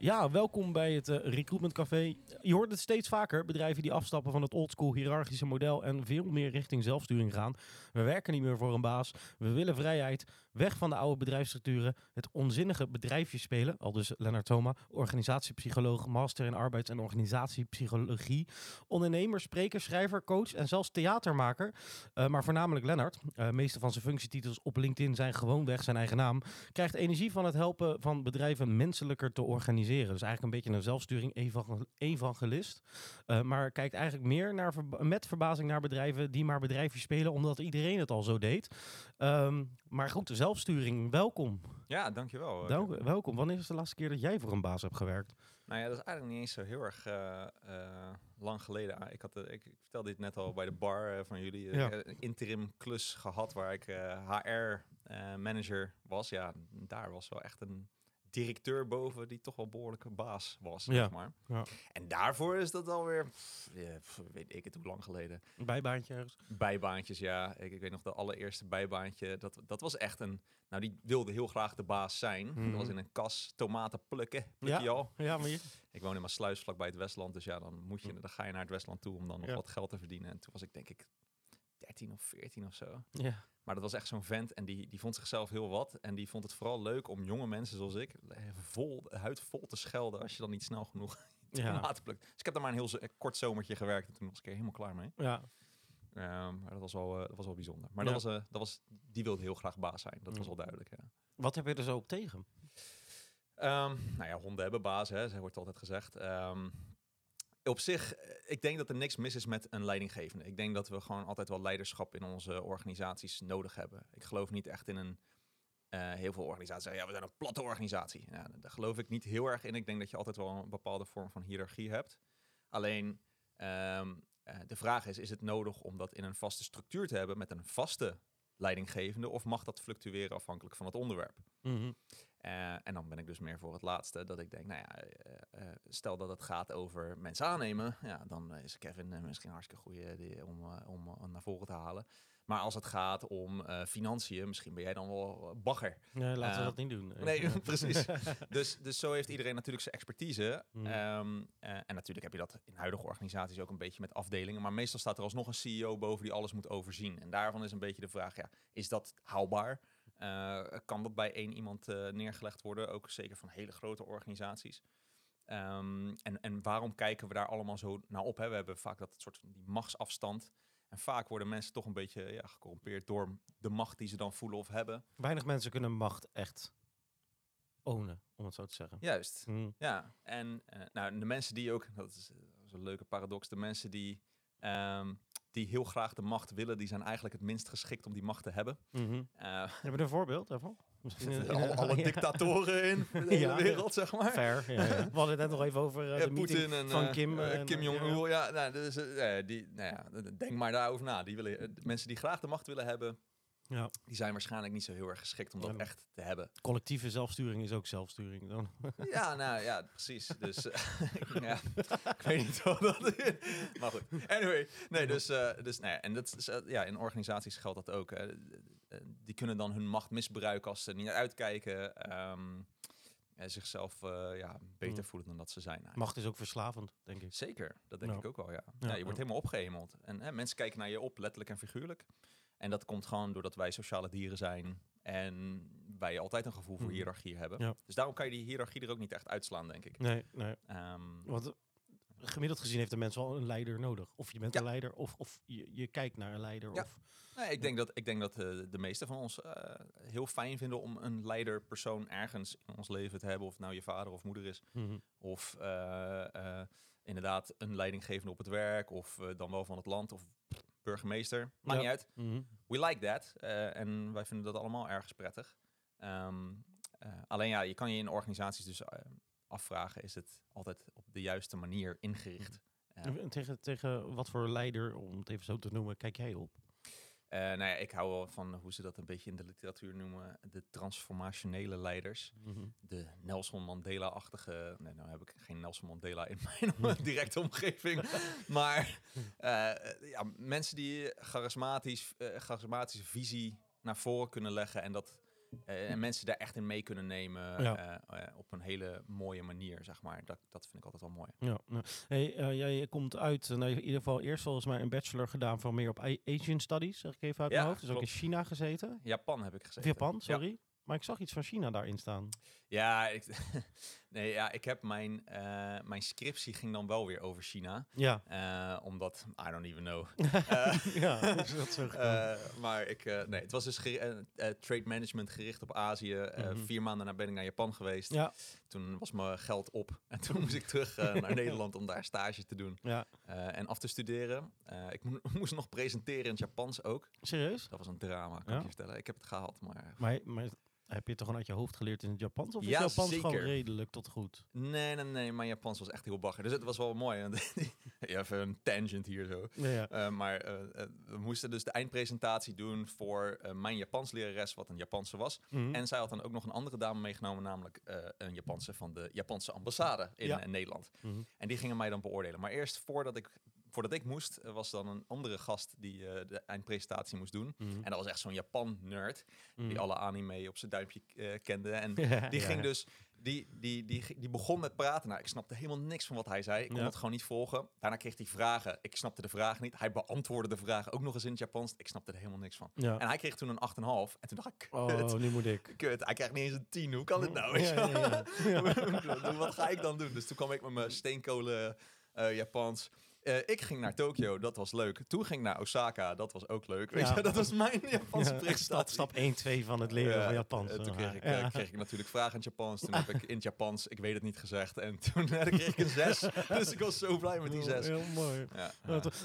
Ja, welkom bij het uh, Recruitment Café. Je hoort het steeds vaker, bedrijven die afstappen van het oldschool hiërarchische model en veel meer richting zelfsturing gaan. We werken niet meer voor een baas, we willen vrijheid, weg van de oude bedrijfsstructuren, het onzinnige bedrijfje spelen, al dus Lennart Thoma, organisatiepsycholoog, master in arbeids- en organisatiepsychologie, ondernemer, spreker, schrijver, coach en zelfs theatermaker. Uh, maar voornamelijk Lennart, uh, meeste van zijn functietitels op LinkedIn zijn gewoonweg zijn eigen naam, krijgt energie van het helpen van bedrijven menselijker te organiseren. Dus eigenlijk een beetje een zelfsturing evangelist. Uh, maar kijkt eigenlijk meer naar met verbazing naar bedrijven die maar bedrijfjes spelen, omdat iedereen het al zo deed. Um, maar goed, de zelfsturing, welkom. Ja, dankjewel. Dank, welkom. Wanneer is de laatste keer dat jij voor een baas hebt gewerkt? Nou ja, dat is eigenlijk niet eens zo heel erg uh, uh, lang geleden. Ah, ik, had, ik, ik vertelde dit net al bij de bar van jullie. Ja. een interim klus gehad waar ik HR manager was. Ja, daar was wel echt een directeur boven die toch wel behoorlijke baas was, ja. zeg maar. Ja. En daarvoor is dat alweer, ja, weet ik het hoe lang geleden. bijbaantje ergens? Bijbaantjes, ja. Ik, ik, weet nog de allereerste bijbaantje. Dat, dat was echt een, nou die wilde heel graag de baas zijn. Mm Dat was in een kas tomaten plukken, ja. al. Ja, maar je... Ik woon in Maasluis, vlakbij het Westland. Dus ja, dan, moet je, dan ga je naar het Westland toe om dan nog wat geld te verdienen. En toen was ik denk ik 13 of 14 of zo. Ja. Maar dat was echt zo'n vent en die, die vond zichzelf heel wat. En die vond het vooral leuk om jonge mensen zoals ik vol, huid vol te schelden als je dan niet snel genoeg ja. plukt. Dus ik heb daar maar een heel kort zomertje gewerkt en toen was ik er helemaal klaar mee. Ja. Um, maar dat was wel, uh, dat was wel bijzonder. Maar dat, was, uh, dat was, die wilde heel graag baas zijn. Dat was wel duidelijk. Ja. Wat heb je er zo op tegen? Um, nou ja, honden hebben baas, hè, wordt altijd gezegd. Um, op zich, eh, ik denk dat er niks mis is met een leidinggevende. Ik denk dat we gewoon altijd wel leiderschap in onze organisaties nodig hebben. Ik geloof niet echt in een. Uh, heel veel organisaties ja, we zijn een platte organisatie. Ja, daar geloof ik niet heel erg in. Ik denk dat je altijd wel een bepaalde vorm van hiërarchie hebt. Alleen, um, uh, de vraag is, is het nodig om dat in een vaste structuur te hebben met een vaste leidinggevende? Of mag dat fluctueren afhankelijk van het onderwerp? Mm -hmm. Uh, en dan ben ik dus meer voor het laatste, dat ik denk, nou ja, uh, uh, stel dat het gaat over mensen aannemen, ja, dan is Kevin misschien een hartstikke goede om, om naar voren te halen. Maar als het gaat om financiën, misschien ben jij dan wel bagger. Nee, laten we dat niet doen. Nee, precies. dus, dus zo heeft iedereen natuurlijk zijn expertise. Mm. Um, en natuurlijk heb je dat in huidige organisaties ook een beetje met afdelingen. Maar meestal staat er alsnog een CEO boven die alles moet overzien. En daarvan is een beetje de vraag, ja, is dat haalbaar? Uh, kan dat bij één iemand uh, neergelegd worden, ook zeker van hele grote organisaties. Um, en, en waarom kijken we daar allemaal zo naar op? Hè? We hebben vaak dat soort die machtsafstand. En vaak worden mensen toch een beetje ja, gecorrumpeerd door de macht die ze dan voelen of hebben. Weinig mensen kunnen macht echt ownen, om het zo te zeggen. Juist, mm. ja. En uh, nou, de mensen die ook, dat is, dat is, een leuke paradox, de mensen die um, die heel graag de macht willen, die zijn eigenlijk het minst geschikt om die macht te hebben. Mm -hmm. uh, hebben we een voorbeeld daarvan? Alle, alle dictatoren in de ja, wereld, zeg maar. Fair, ja, ja. We hadden het net nog even over uh, de Poetin en van Kim. Uh, Kim Jong-il, ja. Nou, dus, die, nou ja, denk maar daarover na. Die willen, mensen die graag de macht willen hebben, ja. Die zijn waarschijnlijk niet zo heel erg geschikt om dat echt te hebben. Collectieve zelfsturing is ook zelfsturing dan. Ja, nou ja, precies. Dus ja, ik weet niet wat dat is. Maar goed. Anyway, nee, dus, uh, dus nou ja, en dat is, uh, ja, in organisaties geldt dat ook. Hè. Die kunnen dan hun macht misbruiken als ze niet uitkijken. Um, en zichzelf uh, ja, beter voelen dan dat ze zijn. Eigenlijk. Macht is ook verslavend, denk ik. Zeker, dat denk ik ook wel, ja. ja, je wordt helemaal opgehemeld. En hè, mensen kijken naar je op, letterlijk en figuurlijk. En dat komt gewoon doordat wij sociale dieren zijn en wij altijd een gevoel voor hiërarchie hebben. Ja. Dus daarom kan je die hiërarchie er ook niet echt uitslaan, denk ik. Nee, nee. Um, Want gemiddeld gezien heeft de mens wel een leider nodig. Of je bent Ja. een leider, of, of je, je kijkt naar een leider. Ja. Of, nee, ik denk dat, ik denk dat eh, de meeste van ons eh, heel fijn vinden om een leiderpersoon ergens in ons leven te hebben. Of nou je vader of moeder is. Mhm. Of eh, inderdaad een leidinggevende op het werk. Of dan wel van het land. Of burgemeester. Maakt Ja. niet uit. Mhm. We like that. en wij vinden dat allemaal ergens prettig. Ehm, eh, alleen ja, je kan je in organisaties dus afvragen, is het altijd op de juiste manier ingericht? En Tegen, tegen wat voor leider, om het even zo te noemen, kijk jij op? Uh, nou ja, ik hou wel van hoe ze dat een beetje in de literatuur noemen, de transformationele leiders. Mhm. De Nelson Mandela-achtige. Nee, nou heb ik geen Nelson Mandela in mijn directe omgeving. maar uh, ja, mensen die charismatisch, uh, charismatische visie naar voren kunnen leggen en dat uh, en mensen daar echt in mee kunnen nemen Ja. uh, uh, op een hele mooie manier, zeg maar. Dat, dat vind ik altijd wel mooi. Ja, hey, eh, jij komt uit, nou, in ieder geval eerst volgens mij een bachelor gedaan van meer op Asian Studies, zeg ik even uit Ja, mijn hoofd. Dus ook in. China gezeten. Japan heb ik gezeten. Japan, sorry. Maar ik zag iets van China daarin staan. Ja, ik, nee, ja, ik heb mijn, eh, mijn scriptie ging dan wel weer over China. Ja, Eh, omdat, I don't even know. Ja is dat zo gekomen? Eh, maar ik, nee, het was dus trade management gericht op Azië. Mhm. Vier maanden daarna ben ik naar Japan geweest. ja, Toen was mijn geld op. En toen moest ik terug naar Nederland om daar stage te doen. ja. en af te studeren. Ik mo- moest nog presenteren in het Japans ook. Serieus? Dat was een drama, kan Ja? ik je vertellen. Ik heb het gehaald, maar... Maar, maar heb je het toch gewoon uit je hoofd geleerd in het Japans? Of is Ja, Japans gewoon zeker. redelijk tot goed? Nee, nee, nee, mijn Japans was echt heel bagger. Dus het was wel mooi. even een tangent hier zo. Ja, ja. Eh, maar eh, eh, we moesten dus de eindpresentatie doen voor mijn Japans lerares, wat een Japanse was. Mhm. En zij had dan ook nog een andere dame meegenomen, namelijk een Japanse van de Japanse ambassade in, Nederland. Mhm. En die gingen mij dan beoordelen. Maar eerst voordat ik, voordat ik moest, eh, was dan een andere gast die eh, de eindpresentatie moest doen. Mhm. En dat was echt zo'n Japan-nerd, Mhm. die alle anime op zijn duimpje eh, kende. En Ja, die ging ja. dus, die, die, die, die begon met praten. Nou, ik snapte helemaal niks van wat hij zei. Ik kon Ja. het gewoon niet volgen. Daarna kreeg hij vragen. Ik snapte de vragen niet. Hij beantwoordde de vragen ook nog eens in het Japans. Ik snapte er helemaal niks van. En hij kreeg toen een 8,5. En toen dacht ik, kut, Oh, nu moet ik. kut. Hij krijgt niet eens een 10. Hoe kan dit nou? Wat ga ik dan doen? Dus toen kwam ik met mijn steenkolen Japans. Eh, ik ging naar Tokio, dat was leuk. Toen ging ik naar Osaka, dat was ook leuk. Weet Ja. je, dat was mijn Japanse Ja, stap, stap 1, 2 van het leren van Japans. eh, toen kreeg ik, eh, kreeg ik natuurlijk vragen in het Japans. Toen heb ik in het Japans, ik weet het niet gezegd. En toen kreeg ik een zes. dus ik was zo blij met die zes. Heel mooi.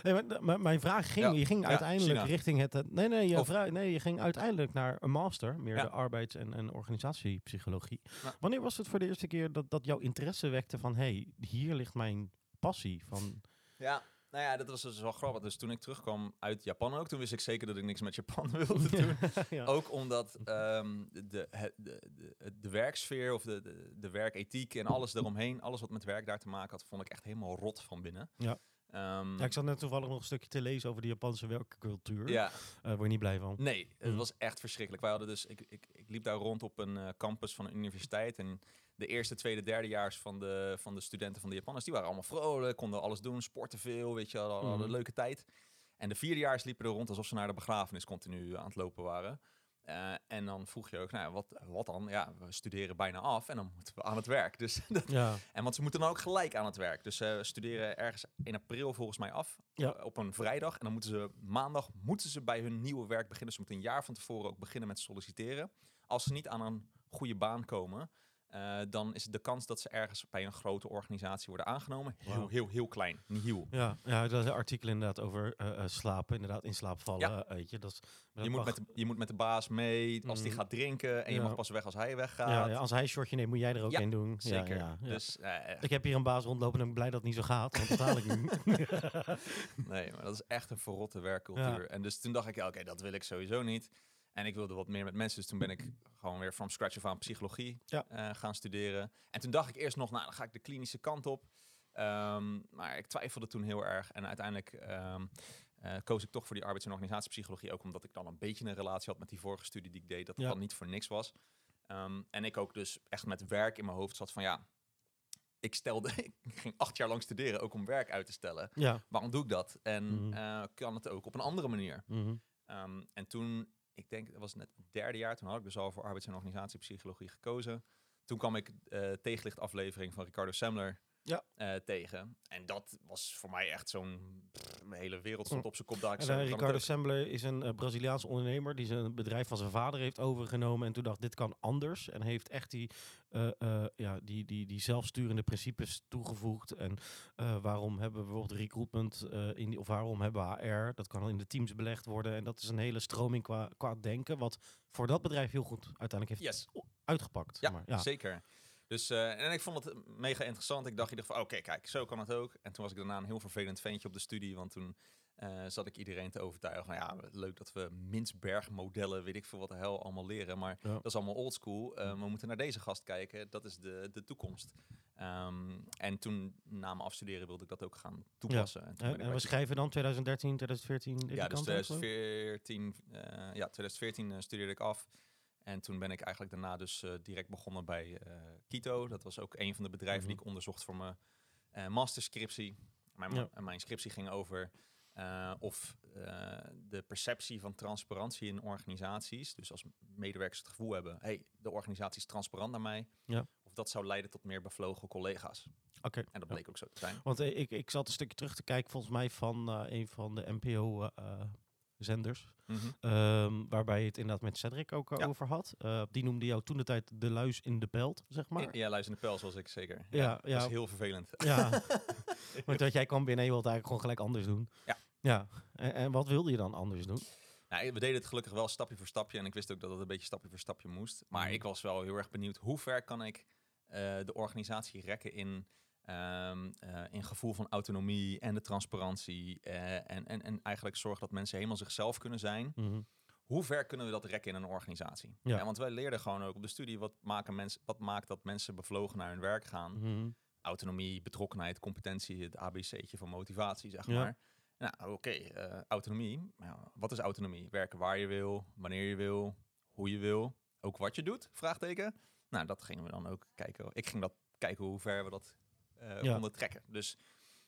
Nee, maar, maar mijn vraag ging, je ging uiteindelijk China. richting het... Nee, nee, je, Of- vrou- nee, je ging uiteindelijk naar een master, meer de arbeids- en, en organisatiepsychologie. Wanneer was het voor de eerste keer dat, dat jouw interesse wekte van, hé, hey, hier ligt mijn passie van... ja, nou ja, dat was dus wel grappig. Dus toen ik terugkwam uit Japan ook, toen wist ik zeker dat ik niks met Japan wilde doen. ja. Ook omdat ehm, de, de, de, de werksfeer of de, de, de werkethiek en alles eromheen, alles wat met werk daar te maken had, vond ik echt helemaal rot van binnen. Ja. Ehm, Ja, ik zat net toevallig nog een stukje te lezen over de Japanse werkcultuur. ja, Eh, word je niet blij van? nee, het Mhm. was echt verschrikkelijk. Wij hadden dus, ik, ik, ik liep daar rond op een eh, campus van een universiteit en de eerste, tweede, derdejaars van de, van de studenten van de Japanners, die waren allemaal vrolijk, konden alles doen, sporten veel, weet je, hadden Mhm. een leuke tijd. En de vierdejaars liepen er rond alsof ze naar de begrafenis continu aan het lopen waren. Eh, en dan vroeg je ook, nou, wat, wat dan? Ja, we studeren bijna af en dan moeten we aan het werk. Dus dat, Ja, en want ze moeten dan ook gelijk aan het werk. Dus ze studeren ergens in april volgens mij af. Ja. eh, op een vrijdag. En dan moeten ze maandag moeten ze bij hun nieuwe werk beginnen. Ze moeten een jaar van tevoren ook beginnen met solliciteren. Als ze niet aan een goede baan komen, eh, dan is de kans dat ze ergens bij een grote organisatie worden aangenomen heel, heel, heel klein. Niet heel. ja, ja, dat is een artikel inderdaad over eh, slapen, inderdaad in slaap vallen, Ja. weet je. Dat is, dat Je moet, met de, je moet met de baas mee als die Mm. gaat drinken. En je mag pas weg als hij weggaat. ja, ja, als hij een shortje neemt, moet jij er ook in doen. Zeker. Dus Ik heb hier een baas rondlopen en ik ben blij dat het niet zo gaat, want ik nu. Nee, maar dat is echt een verrotte werkcultuur. En dus toen dacht ik, ja, oké, dat wil ik sowieso niet. En ik wilde wat meer met mensen, dus toen ben ik gewoon weer from scratch af aan psychologie Ja. eh, gaan studeren. En toen dacht ik eerst nog, nou, dan ga ik de klinische kant op. Ehm, maar ik twijfelde toen heel erg. En uiteindelijk ehm, eh, koos ik toch voor die arbeids- en organisatiepsychologie. Ook omdat ik dan een beetje een relatie had met die vorige studie die ik deed. Dat Ja. dan niet voor niks was. Ehm, en ik ook dus echt met werk in mijn hoofd zat van, ja... Ik stelde, ik ging acht jaar lang studeren, ook om werk uit te stellen ja. waarom doe ik dat? En Mhm. eh, kan het ook op een andere manier? mhm. En toen, ik denk, dat was net het derde jaar, toen had ik dus al voor arbeids- en organisatiepsychologie gekozen. Toen kwam ik eh tegenlichtaflevering van Ricardo Semler Ja. eh, tegen. En dat was voor mij echt zo'n... hele wereld stond Mm. op zijn kop. daar. En, eh, Ricardo. Sembler is een eh, Braziliaans ondernemer die zijn bedrijf van zijn vader heeft overgenomen. En toen dacht, dit kan anders. En heeft echt die, ja, die, die, die zelfsturende principes toegevoegd. En waarom hebben we bijvoorbeeld recruitment, in die, of waarom hebben we HR? Dat kan al in de teams belegd worden. En dat is een hele stroming qua, qua denken, wat voor dat bedrijf heel goed uiteindelijk heeft Yes. uitgepakt. Ja, maar. ja. zeker. Dus, eh, en ik vond het mega interessant. Ik dacht in ieder geval, oké, kijk, zo kan het ook. En toen was ik daarna een heel vervelend ventje op de studie, want toen eh, zat ik iedereen te overtuigen van, ja, leuk dat we Minsberg-modellen, weet ik veel wat de hel, allemaal leren. Maar Ja. dat is allemaal oldschool. Uh, we moeten naar deze gast kijken. Dat is de, de toekomst. Ehm, en toen, na mijn afstuderen, wilde ik dat ook gaan toepassen. En toen En, we schrijven dan 2013, 2014? die ja, dus kant uit, hoor? 2014, eh, ja, 2014 eh, studeerde ik af. En toen ben ik eigenlijk daarna dus eh, direct begonnen bij eh Kito. Dat was ook een van de bedrijven die Mhm. ik onderzocht voor mijn eh masterscriptie. Mijn, Ja. mijn scriptie ging over of de perceptie van transparantie in organisaties, dus als medewerkers het gevoel hebben, hey, de organisatie is transparant naar mij, Ja. of dat zou leiden tot meer bevlogen collega's. Oké. En dat Ja. bleek ook zo te zijn. Want eh, ik, ik zat een stukje terug te kijken, volgens mij van een van de NPO-zenders. Mhm. Ehm, waarbij je het inderdaad met Cedric ook eh, Ja. over had. Eh, die noemde jou toen de tijd de luis in de pelt, zeg maar. Ja, luister in de pels was ik zeker. Ja, dat ja. is heel vervelend. Ja, want dat jij kwam binnen en je wilde eigenlijk gewoon gelijk anders doen. Ja. Ja, en, en wat wilde je dan anders doen? Nou, we deden het gelukkig wel stapje voor stapje. En ik wist ook dat het een beetje stapje voor stapje moest. Maar Mhm. ik was wel heel erg benieuwd hoe ver kan ik eh, de organisatie rekken in, ehm, eh, in gevoel van autonomie en de transparantie. eh, en, en, en eigenlijk zorgen dat mensen helemaal zichzelf kunnen zijn. Mhm. Hoe ver kunnen we dat rekken in een organisatie? Ja. want wij leerden gewoon ook op de studie wat, maken mensen, wat maakt dat mensen bevlogen naar hun werk gaan Mhm. autonomie, betrokkenheid, competentie, het ABC'tje van motivatie, zeg Ja. maar. Nou, oké, eh, autonomie. Wat is autonomie? Werken waar je wil, wanneer je wil, hoe je wil, ook wat je doet? Vraagteken. Nou, dat gingen we dan ook kijken. Ik ging dat kijken hoe ver we dat eh Ja. konden trekken. Dus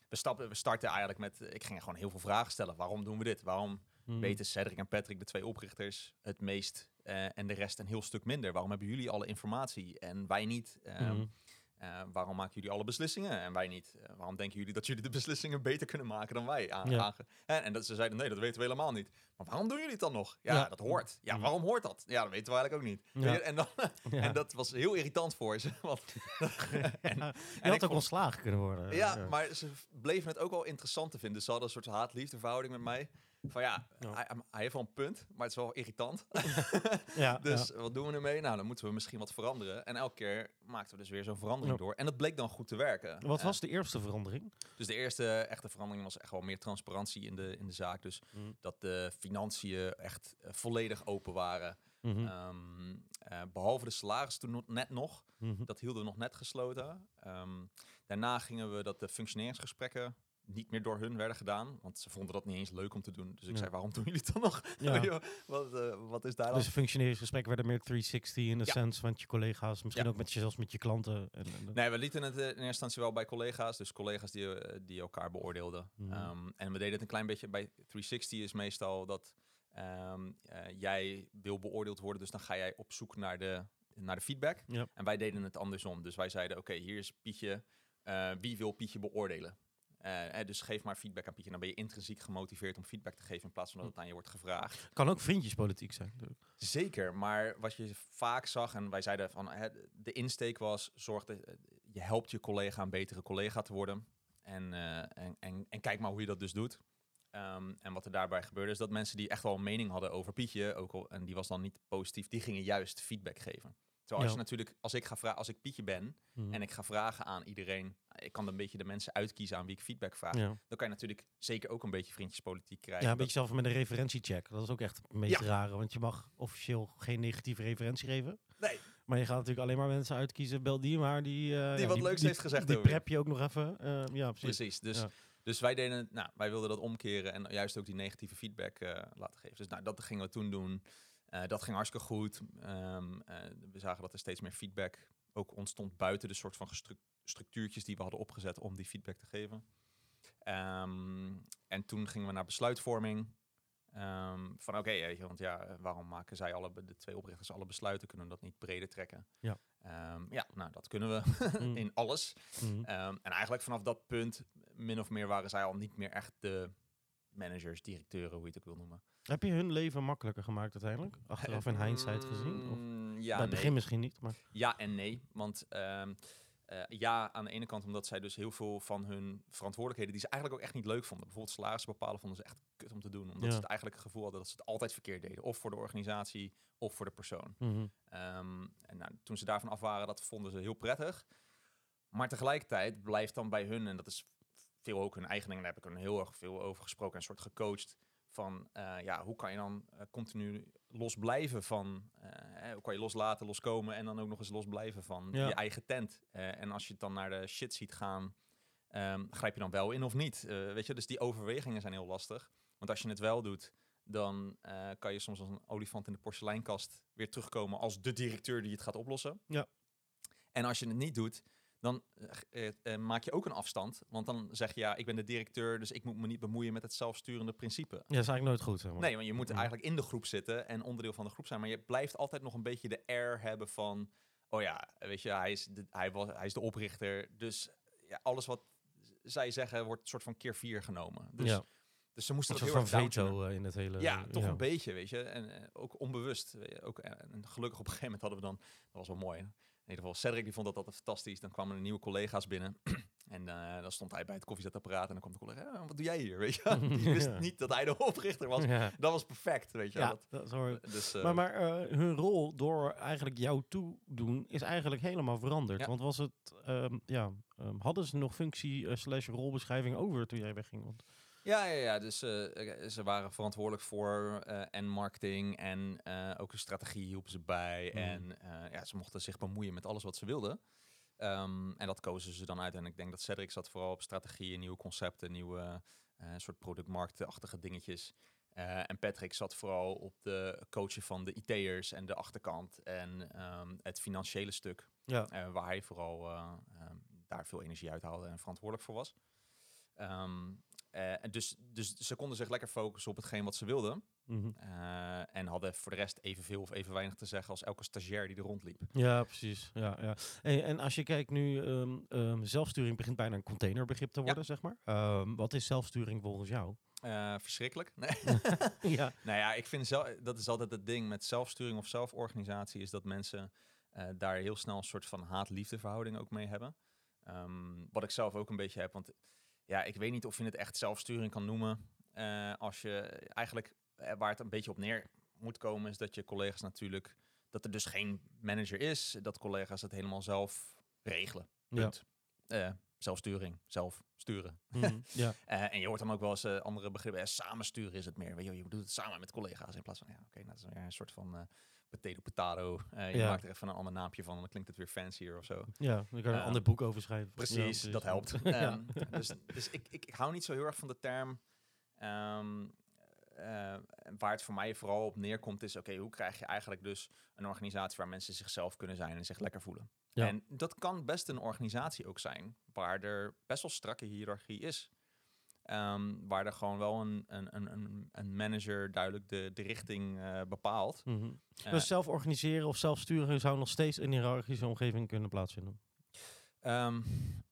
we, stappen, we starten eigenlijk met, ik ging gewoon heel veel vragen stellen. Waarom doen we dit? Waarom Mhm. weten Cedric en Patrick, de twee oprichters, het meest eh, en de rest een heel stuk minder? Waarom hebben jullie alle informatie en wij niet? Ehm, Mhm. Uh, waarom maken jullie alle beslissingen en wij niet? Uh, waarom denken jullie dat jullie de beslissingen beter kunnen maken dan wij? Aan, Ja. aange- en, en dat ze zeiden, nee, dat weten we helemaal niet. Maar waarom doen jullie het dan nog? Ja, Ja. dat hoort. Ja, Mhm. waarom hoort dat? Ja, dat weten we eigenlijk ook niet. Ja. En, dan, en dat was heel irritant voor ze. Want, en, je had ook ontslagen kunnen worden. ja, maar ze bleven het ook wel interessant te vinden. Ze hadden een soort haat-liefde verhouding met mij. Van ja. Hij, hij heeft wel een punt, maar het is wel irritant. ja, Dus ja. wat doen we ermee? Nou, dan moeten we misschien wat veranderen. En elke keer maakten we dus weer zo'n verandering door. En dat bleek dan goed te werken. Wat was de eerste verandering? dus de eerste echte verandering was echt wel meer transparantie in de, in de zaak. Dus Mhm. dat de financiën echt eh, volledig open waren. Mhm. Ehm, eh, behalve de salaris toen net nog. Mhm. Dat hielden we nog net gesloten. Ehm, daarna gingen we dat de functioneringsgesprekken niet meer door hun werden gedaan. Want ze vonden dat niet eens leuk om te doen. Dus ik Ja. zei, waarom doen jullie het dan nog? Ja. Wat, eh, wat is daar dan? Dus functioneringsgesprekken werden meer 360 in de Ja. sense van je collega's, misschien ook met je, zelfs met je klanten. En, en- Nee, we lieten het eh, in eerste instantie wel bij collega's. Dus collega's die, eh, die elkaar beoordeelden. Mhm. Ehm, en we deden het een klein beetje bij 360 is meestal dat ehm, eh, jij wil beoordeeld worden. Dus dan ga jij op zoek naar de, naar de feedback. En wij deden het andersom. Dus wij zeiden, oké, hier is Pietje. Wie wil Pietje beoordelen? Eh, dus geef maar feedback aan Pietje. Dan ben je intrinsiek gemotiveerd om feedback te geven in plaplaats van dat het aan je wordt gevraagd. Kan ook vriendjespolitiek zijn. natuurlijk. Zeker, maar wat je vaak zag, en wij zeiden van hè, de insteek was: zorg dat eh, je helpt je collega een betere collega te worden. En, eh, en, en, en kijk maar hoe je dat dus doet. Ehm, en wat er daarbij gebeurde, is dat mensen die echt wel een mening hadden over Pietje, ook al, en die was dan niet positief, die gingen juist feedback geven. Terwijl als je natuurlijk, als ik ga vragen, als ik Pietje ben Mhm. en ik ga vragen aan iedereen, ik kan een beetje de mensen uitkiezen aan wie ik feedback vraag. Dan kan je natuurlijk zeker ook een beetje vriendjespolitiek krijgen. ja, een beetje zelf met een referentiecheck. Dat is ook echt het meest rare, want je mag officieel geen negatieve referentie geven. Nee. Maar je gaat natuurlijk alleen maar mensen uitkiezen, bel die maar. Die, eh, ja, wat leuks heeft gezegd Die over prep je ook nog even. Eh, ja, precies. Precies. Dus, dus wij deden nou, wij wilden dat omkeren en juist ook die negatieve feedback eh, laten geven. Dus nou, dat gingen we toen doen. Eh, dat ging hartstikke goed. Ehm, eh, we zagen dat er steeds meer feedback ook ontstond buiten de soort van structuurtjes die we hadden opgezet om die feedback te geven. Ehm, en toen gingen we naar besluitvorming. Ehm, van oké, weet je, want ja, eh, waarom maken zij alle, de twee oprichters alle besluiten? Kunnen we dat niet breder trekken? Ja. Ja, nou, dat kunnen we Mm. in alles. Mhm. Ehm, en eigenlijk vanaf dat punt, min of meer, waren zij al niet meer echt de managers, directeuren, hoe je het ook wil noemen. Heb je hun leven makkelijker gemaakt uiteindelijk? Achteraf in hindsight gezien? Of? Mm, Bij Ja, het nee. begin misschien niet, maar... ja en nee. Want ehm, eh, ja, aan de ene kant omdat zij dus heel veel van hun verantwoordelijkheden, die ze eigenlijk ook echt niet leuk vonden. Bijvoorbeeld salarissen bepalen, vonden ze echt kut om te doen. Omdat Ja. ze het eigenlijk het gevoel hadden dat ze het altijd verkeerd deden. Of voor de organisatie, of voor de persoon. Mhm. Ehm, en nou, toen ze daarvan af waren, dat vonden ze heel prettig. Maar tegelijkertijd blijft dan bij hun, en dat is veel ook hun eigen ding, daar heb ik er heel erg veel over gesproken en soort gecoacht. Van eh, ja, hoe kan je dan eh, continu los blijven van, eh, hoe kan je loslaten, loskomen en dan ook nog eens los blijven van Ja. je eigen tent. En als je het dan naar de shit ziet gaan, ehm, grijp je dan wel in of niet? Weet je, dus die overwegingen zijn heel lastig. Want als je het wel doet, dan kan je soms als een olifant in de porseleinkast weer terugkomen als de directeur die het gaat oplossen. Ja. En als je het niet doet, dan eh, eh, maak je ook een afstand. Want dan zeg je, ja, ik ben de directeur, dus ik moet me niet bemoeien met het zelfsturende principe. Ja, dat is eigenlijk nooit goed, zeg maar. Nee, want je moet eigenlijk in de groep zitten en onderdeel van de groep zijn. Maar je blijft altijd nog een beetje de air hebben van... Oh ja, weet je, hij is de, hij was, hij is de oprichter. Dus ja, alles wat zij zeggen wordt een soort van keer vier genomen. Dus, ja, dus ze moesten dat soort heel van erg veto eh, in het hele... Ja, toch ja. een beetje, weet je. En eh, ook onbewust. Ook, eh, en gelukkig op een gegeven moment hadden we dan... Dat was wel mooi. hè. In ieder geval, Cedric die vond dat altijd fantastisch. Dan kwamen er nieuwe collega's binnen. en eh, dan stond hij bij het koffiezetapparaat. En dan kwam de collega, "Ja, wat doe jij hier? Weet je? Die wist Ja. niet dat hij de oprichter was. Ja, Dat was perfect, weet je. ja Dat, dat is dus, eh, Maar, maar eh, hun rol door eigenlijk jou toedoen is eigenlijk helemaal veranderd. Ja. Want was het, ehm, ja, ehm, hadden ze nog functie eh, slash rolbeschrijving over toen jij wegging? Want, Ja, ja, ja. Dus eh, ze waren verantwoordelijk voor eh, en marketing en eh, ook een strategie hielpen ze bij. Mm. En ja, ze mochten zich bemoeien met alles wat ze wilden. Ehm, en dat kozen ze dan uit. En ik denk dat Cedric zat vooral op strategieën, nieuwe concepten, nieuwe soort productmarktachtige dingetjes. En Patrick zat vooral op de coachen van de IT'ers en de achterkant en ehm, het financiële stuk. ja, waar hij vooral eh, ehm, daar veel energie uit haalde en verantwoordelijk voor was. En dus, dus ze konden zich lekker focussen op hetgeen wat ze wilden. mhm. eh, en hadden voor de rest evenveel of even weinig te zeggen als elke stagiair die er rondliep. ja, precies. Ja, ja. En, en als je kijkt nu, ehm, ehm, zelfsturing begint bijna een containerbegrip te worden, zeg maar. Ehm, wat is zelfsturing volgens jou? Eh, verschrikkelijk. Nee. ja, nou ja, ik vind zelf, dat is altijd het ding met zelfsturing of zelforganisatie, is dat mensen eh, daar heel snel een soort van haat-liefde verhouding ook mee hebben. Wat ik zelf ook een beetje heb, want ja, ik weet niet of je het echt zelfsturing kan noemen. eh, als je eigenlijk, eh, waar het een beetje op neer moet komen, is dat je collega's natuurlijk, dat er dus geen manager is, dat collega's het helemaal zelf regelen. Ja. Punt. Eh, zelfsturing, zelf sturen. mhm, ja. En je hoort dan ook wel eens andere begrippen. Samensturen is het meer. Weet je, je doet het samen met collega's in plaats van, ja, oké, nou, dat is weer een soort van potato potato. Eh, je Ja. maakt er even een ander naampje van, dan klinkt het weer fancier of zo. Ja, dan kan je een Ehm, ander boek over schrijven. Ja, Precies, dat helpt. Ja. Ehm, dus dus ik, ik, ik hou niet zo heel erg van de term. ehm, eh, waar het voor mij vooral op neerkomt is, oké, hoe krijg je eigenlijk dus een organisatie waar mensen zichzelf kunnen zijn en zich lekker voelen? Ja. En dat kan best een organisatie ook zijn, waar er best wel strakke hiërarchie is. Ehm, waar er gewoon wel een, een, een- een, manager duidelijk de, de richting eh, bepaalt. Mhm. Eh, Dus zelf organiseren of zelf sturen zou nog steeds in een hiërarchische omgeving kunnen plaatsvinden. Ehm,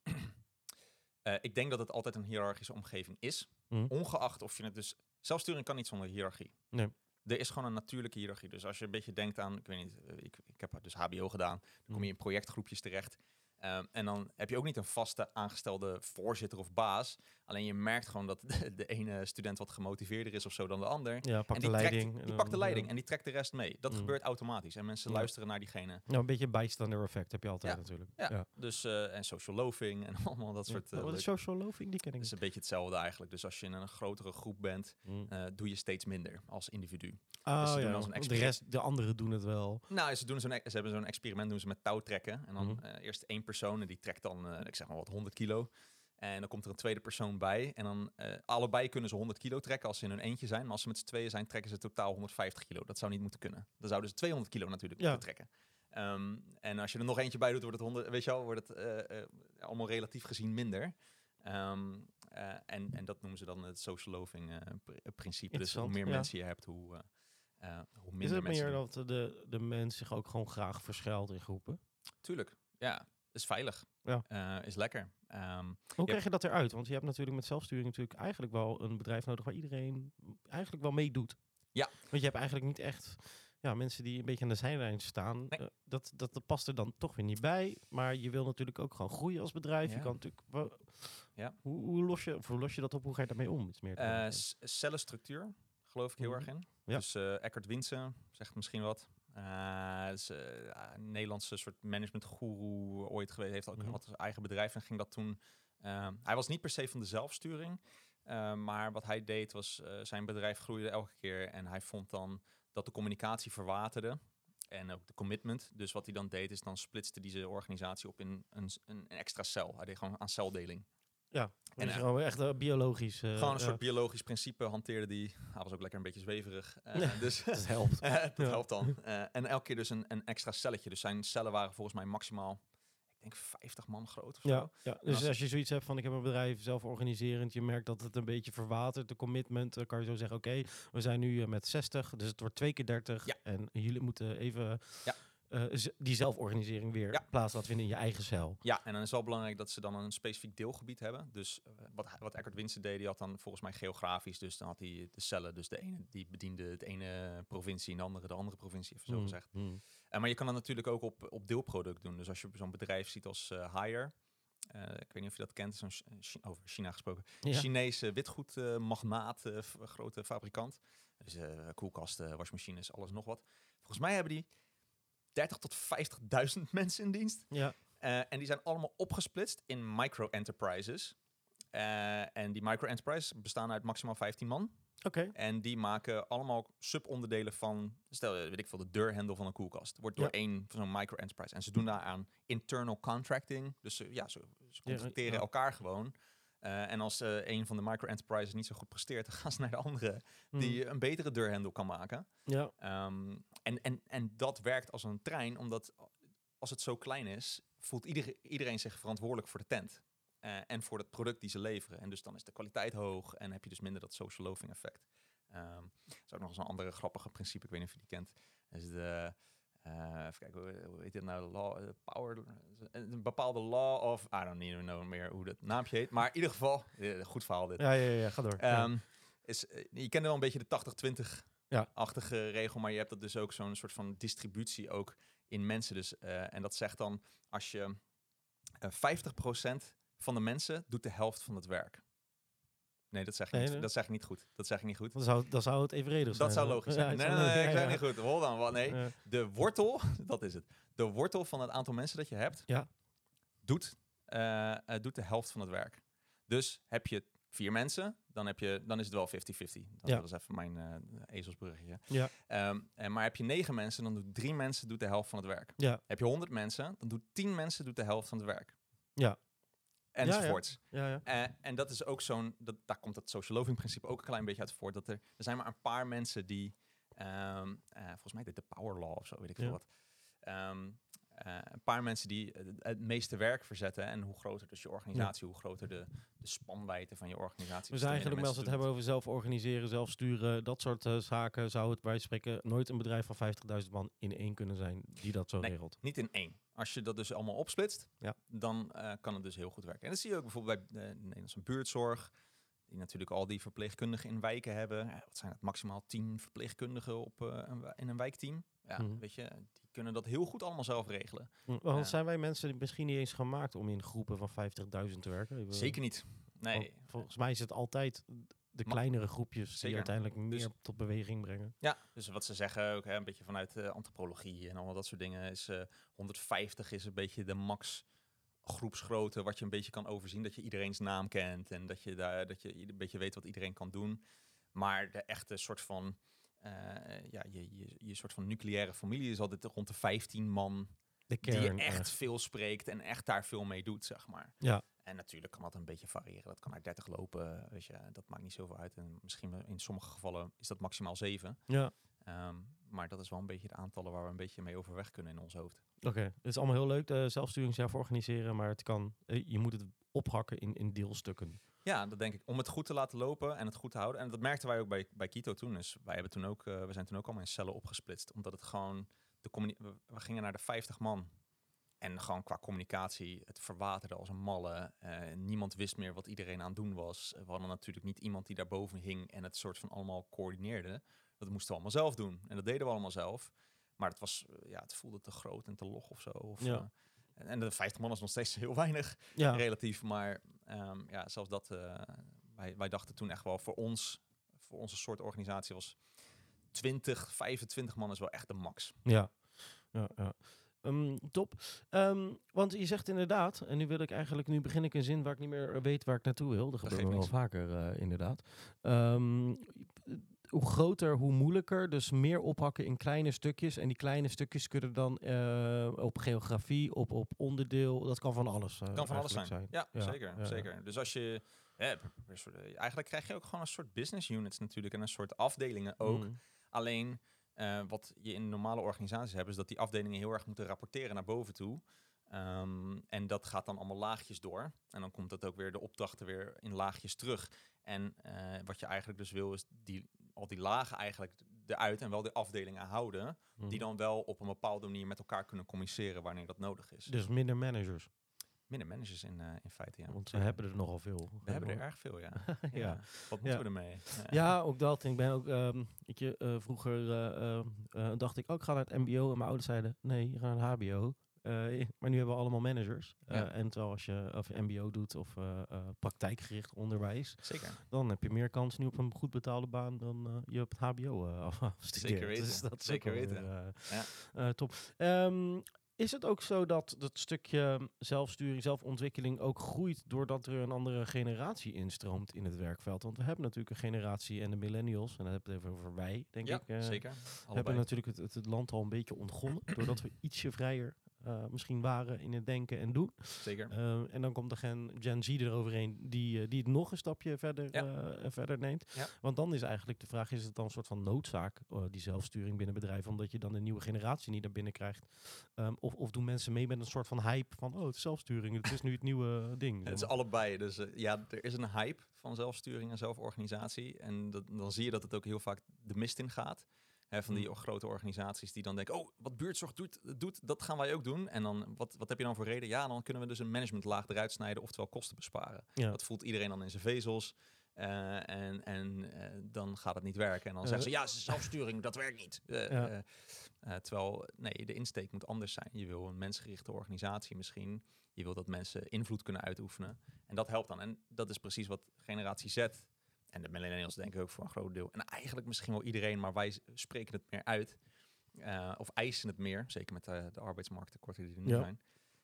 eh, ik denk dat het altijd een hiërarchische omgeving is. Mhm. Ongeacht of je het dus... Zelfsturing kan niet zonder hiërarchie. Nee. Er is gewoon een natuurlijke hiërarchie. Dus als je een beetje denkt aan... Ik weet niet, ik, ik heb dus HBO gedaan. Dan kom Mhm. je in projectgroepjes terecht. Ehm, en dan heb je ook niet een vaste aangestelde voorzitter of baas. Alleen je merkt gewoon dat de, de ene student wat gemotiveerder is of zo dan de ander. Ja, pak en de die, leiding. trekt, en die pakt de dan, leiding ja. en die trekt de rest mee. Dat Mhm. gebeurt automatisch. En mensen Ja. luisteren naar diegene. Nou, een beetje bijstander effect heb je altijd Ja. natuurlijk. Ja. Dus, eh, en social loafing en allemaal dat soort... eh, Oh, wat is social loafing? Die ken ik Het is een beetje hetzelfde eigenlijk. Dus als je in een grotere groep bent, Mm. eh, doe je steeds minder als individu. Doen ja. de rest, de anderen doen het wel. Nou, ze, doen zo'n, e- ze hebben zo'n experiment doen ze met touwtrekken. En dan Mhm. eh, eerst één persoon en die trekt dan, eh, ik zeg maar wat, 100 kilo. En dan komt er een tweede persoon bij. En dan eh, allebei kunnen ze 100 kilo trekken als ze in hun eentje zijn. Maar als ze met z'n tweeën zijn, trekken ze totaal 150 kilo. Dat zou niet moeten kunnen. Dan zouden ze 200 kilo natuurlijk Ja. moeten trekken. Ehm, en als je er nog eentje bij doet, wordt het 100, weet je wel, wordt het eh, allemaal relatief gezien minder. Ehm, eh, en, en dat noemen ze dan het social pr- principe. Dus hoe meer ja. mensen je hebt, hoe, hoe minder Is het mensen meer dat de, de mens zich ook gewoon graag verschuilt in groepen? Tuurlijk, ja. Is veilig. Ja. Eh, is lekker. Ehm, Hoe krijg je dat eruit? Want je hebt natuurlijk met zelfsturing natuurlijk eigenlijk wel een bedrijf nodig waar iedereen eigenlijk wel meedoet. Ja. Want je hebt eigenlijk niet echt ja, mensen die een beetje aan de zijlijn staan, Nee. eh, dat, dat, dat past er dan toch weer niet bij. Maar je wil natuurlijk ook gewoon groeien als bedrijf. Je kan natuurlijk. Ja. Hoe, hoe, los je, hoe los je dat op? Hoe ga je daarmee om? Iets meer Eh, cellenstructuur geloof ik heel Mhm. erg in. Ja. Dus eh Eckhart Winsen zegt misschien wat. Eh, is, eh, een Nederlandse soort managementgoeroe ooit geweest. Heeft ook Mhm. had zijn eigen bedrijf en ging dat toen. eh, hij was niet per se van de zelfsturing. maar wat hij deed was, zijn bedrijf groeide elke keer. En hij vond dan dat de communicatie verwaterde. En ook de commitment. Dus wat hij dan deed, is dan splitste hij zijn organisatie op in een, een extra cel. Hij deed gewoon aan celdeling. Ja, en, dus eh, gewoon echt eh, biologisch. eh, Gewoon een soort biologisch principe hanteerde die. Hij was ook lekker een beetje zweverig. eh, Ja, dus dat helpt. eh, dat Ja. helpt dan. Eh, en elke keer dus een, een extra celletje. Dus zijn cellen waren volgens mij maximaal, ik denk 50 man groot of Ja, zo. ja, dus als- als je zoiets hebt van ik heb een bedrijf zelf organiserend, je merkt dat het een beetje verwatert, de commitment, dan kan je zo zeggen, oké, we zijn nu eh, met 60, dus het wordt twee keer 30 Ja. en jullie moeten even Ja. Eh, die zelforganisering weer Ja. plaats laten vinden in je eigen cel. Ja, en dan is het wel belangrijk dat ze dan een specifiek deelgebied hebben. Dus eh, wat, wat Eckhart Winsen deed, die had dan volgens mij geografisch. Dus dan had hij de cellen. Dus de ene die bediende het ene provincie en de andere de andere provincie, even zo Hmm, gezegd. Eh, maar je kan dat natuurlijk ook op, op deelproduct doen. Dus als je zo'n bedrijf ziet als Haier. eh, ik weet niet of je dat kent, zo'n over China gesproken. Ja. Chinese witgoedmagnaat, f- grote fabrikant. Dus koelkasten, wasmachines, alles nog wat. Volgens mij hebben die 30 tot 50.000 mensen in dienst. Ja, Eh, en die zijn allemaal opgesplitst in micro-enterprises. Eh, en die micro-enterprises bestaan uit maximaal 15 man. oké. En die maken allemaal subonderdelen van, stel, weet ik veel, de deurhendel van een koelkast. Wordt door Ja. één van zo'n micro-enterprise. En ze doen daar aan internal contracting. Dus ze, ja, ze, contracteren ja. elkaar gewoon. Eh, en als eh, een van de micro-enterprises niet zo goed presteert, dan gaan ze naar de andere Hmm. die een betere deurhendel kan maken. Ja, Ehm, en, en, en dat werkt als een trein, omdat als het zo klein is, voelt iedereen, iedereen zich verantwoordelijk voor de tent. Eh, en voor het product die ze leveren. En dus dan is de kwaliteit hoog en heb je dus minder dat social loafing effect. Ehm dat is ook nog eens een andere grappige principe, ik weet niet of je die kent. Dat is de, eh, even kijken, hoe, hoe heet dit nou? Law, eh, power, een bepaalde law of, I don't even know meer hoe dat naampje heet. Maar in ieder geval, eh, goed verhaal dit. ja, ja, ja, ga door. Ja. Ehm, is, eh, je kent wel een beetje de 80-20-achtige Ja. regel, maar je hebt dat dus ook zo'n soort van distributie ook in mensen. Dus, eh, en dat zegt dan, als je eh 50% van de mensen doet de helft van het werk. Nee, dat zeg ik, Nee, niet, nee. dat zeg ik niet goed. Dat zeg ik niet goed. Dan zou, dan zou het evenredig zijn. Dat zou logisch zijn. Nee, nee, nee, ik zeg niet goed. Hold on, wat? Nee, de wortel, dat is het. De wortel van het aantal mensen dat je hebt, Ja. doet, eh, doet de helft van het werk. Dus heb je vier mensen, dan, heb je, dan is het wel 50-50. Dat Ja. was even mijn eh ezelsbruggetje. Ja. Ehm, en, maar heb je negen mensen, dan doet drie mensen doet de helft van het werk. Ja. Heb je honderd mensen, dan doet tien mensen doet de helft van het werk. Ja. Enzovoorts. Ja, ja. Eh, en dat is ook zo'n, dat, daar komt het social loving principe ook een klein beetje uit voort. Dat er, er zijn maar een paar mensen die, ehm, eh, volgens mij dit de power law of zo, weet ik veel Ja. wat. Ehm, eh, een paar mensen die het meeste werk verzetten. En hoe groter dus je organisatie, hoe groter de, de spanwijdte van je organisatie. Dus eigenlijk, als we het hebben over zelf organiseren, zelf sturen, dat soort zaken, zou het bij spreken nooit een bedrijf van 50.000 man in één kunnen zijn die dat zo Nee. regelt. Niet in één. Als je dat dus allemaal opsplitst, Ja. dan eh, kan het dus heel goed werken. En dat zie je ook bijvoorbeeld bij de Nederlandse buurtzorg. Die natuurlijk al die verpleegkundigen in wijken hebben. Ja, wat zijn het? Maximaal tien verpleegkundigen op, eh, een, in een wijkteam. Ja, Mhm. weet je, die kunnen dat heel goed allemaal zelf regelen. Hm, Want zijn wij mensen misschien niet eens gemaakt om in groepen van 50.000 te werken? Zeker niet. Nee. want Volgens mij is het altijd de kleinere groepjes die Zeker. uiteindelijk meer Dus- tot beweging brengen. Ja, dus wat ze zeggen ook, hè, een beetje vanuit eh, antropologie en allemaal dat soort dingen, is eh 150 is een beetje de max groepsgrootte wat je een beetje kan overzien. Dat je iedereen's naam kent en dat je, daar, dat je een beetje weet wat iedereen kan doen. Maar de echte soort van, eh, ja, je, je, je soort van nucleaire familie is altijd rond de 15 man De die kern. je echt echt. veel spreekt en echt daar veel mee doet, zeg maar. Ja. En natuurlijk kan dat een beetje variëren. Dat kan naar 30 lopen, weet je, dat maakt niet zoveel uit. En misschien in sommige gevallen is dat maximaal 7. Ja, Ehm, maar dat is wel een beetje de aantallen waar we een beetje mee overweg kunnen in ons hoofd. oké. Het is allemaal heel leuk, de zelfsturing zelf organiseren, maar het kan, eh, je moet het ophakken in, in deelstukken. Ja, dat denk ik. Om het goed te laten lopen en het goed te houden. En dat merkten wij ook bij, bij Kito toen. Dus wij hebben toen ook, eh, we zijn toen ook allemaal in cellen opgesplitst. Omdat het gewoon, de we gingen naar de 50 man. En gewoon qua communicatie, het verwaterde als een malle. Eh, niemand wist meer wat iedereen aan het doen was. We hadden natuurlijk niet iemand die daarboven hing en het soort van allemaal coördineerde. Dat moesten we allemaal zelf doen. En dat deden we allemaal zelf. Maar het, was, eh, ja, het voelde te groot en te log of zo. Of, Ja. eh, en, en de 50 man is nog steeds heel weinig Ja, relatief. Maar ehm, ja, zelfs dat, wij, wij dachten toen echt wel voor ons, voor onze soort organisatie was 20, 25 man is wel echt de max. ja. ja, ja. Ehm, top. Ehm, want je zegt inderdaad, en nu wil ik eigenlijk, nu begin ik een zin waar ik niet meer weet waar ik naartoe wil. Dat gebeurt geeft wel vaker, eh, inderdaad. Ehm, hoe groter, hoe moeilijker. Dus meer ophakken in kleine stukjes. En die kleine stukjes kunnen dan eh, op geografie, op, op onderdeel, dat kan van alles eh, kan van alles zijn. Ja, Ja, zeker, ja. zeker. Dus als je, eh, eigenlijk krijg je ook gewoon een soort business units natuurlijk en een soort afdelingen ook. Mm. Alleen eh, wat je in normale organisaties hebt, is dat die afdelingen heel erg moeten rapporteren naar boven toe. Ehm, en dat gaat dan allemaal laagjes door. En dan komt dat ook weer de opdrachten weer in laagjes terug. En eh, wat je eigenlijk dus wil, is die, al die lagen eigenlijk eruit en wel de afdelingen houden. Mm. Die dan wel op een bepaalde manier met elkaar kunnen communiceren wanneer dat nodig is. Dus minder managers. Minder managers in, eh, in feite, ja. want we hebben er nogal veel. We hebben er erg veel, ja. ja. Wat moeten we ermee? Ja, ook dat. Ik ben ook, ehm, weet je, eh, vroeger eh, eh, eh, dacht ik ook, ik ga naar het mbo. En mijn ouders zeiden, nee, je gaat naar het hbo. Maar nu hebben we allemaal managers. En terwijl als je, of je mbo doet of praktijkgericht onderwijs, Zeker. dan heb je meer kans nu op een goed betaalde baan dan je op het hbo af- afstudeert. Zeker weten. Dus dat is Zeker weten. weer, top. Ehm, is het ook zo dat dat stukje zelfsturing, zelfontwikkeling ook groeit doordat er een andere generatie instroomt in het werkveld? Want we hebben natuurlijk een generatie en de millennials, en dan heb ik het even over wij, denk ja, ik. eh, zeker. hebben natuurlijk het, het land al een beetje ontgonnen, doordat we ietsje vrijer eh, misschien waren in het denken en doen. Zeker. Eh, en dan komt er Gen, Gen Z eroverheen die, eh, die het nog een stapje verder, Ja. verder neemt. Ja. Want dan is eigenlijk de vraag, is het dan een soort van noodzaak, die zelfsturing binnen bedrijven, omdat je dan een nieuwe generatie niet naar binnen krijgt? Ehm, of, of doen mensen mee met een soort van hype van, oh, het is zelfsturing, het is nu het nieuwe ding. Het is allebei. Dus ja, er is een hype van zelfsturing en zelforganisatie. En dat, dan zie je dat het ook heel vaak de mist in gaat. Van die Mm. grote organisaties die dan denken, oh, wat buurtzorg doet, doet, dat gaan wij ook doen. En dan, wat, wat heb je dan voor reden? Ja, dan kunnen we dus een managementlaag eruit snijden, oftewel kosten besparen. Ja. Dat voelt iedereen dan in zijn vezels. Eh, en en eh, dan gaat het niet werken. En dan zeggen ze, ja, zelfsturing, dat werkt niet. Ja. eh, terwijl, nee, de insteek moet anders zijn. Je wil een mensgerichte organisatie misschien. Je wil dat mensen invloed kunnen uitoefenen. En dat helpt dan. En dat is precies wat generatie Z en de millennials denken ook voor een groot deel. En eigenlijk misschien wel iedereen, maar wij spreken het meer uit. eh, of eisen het meer, zeker met de, de arbeidsmarkttekorten die er nu Ja. zijn.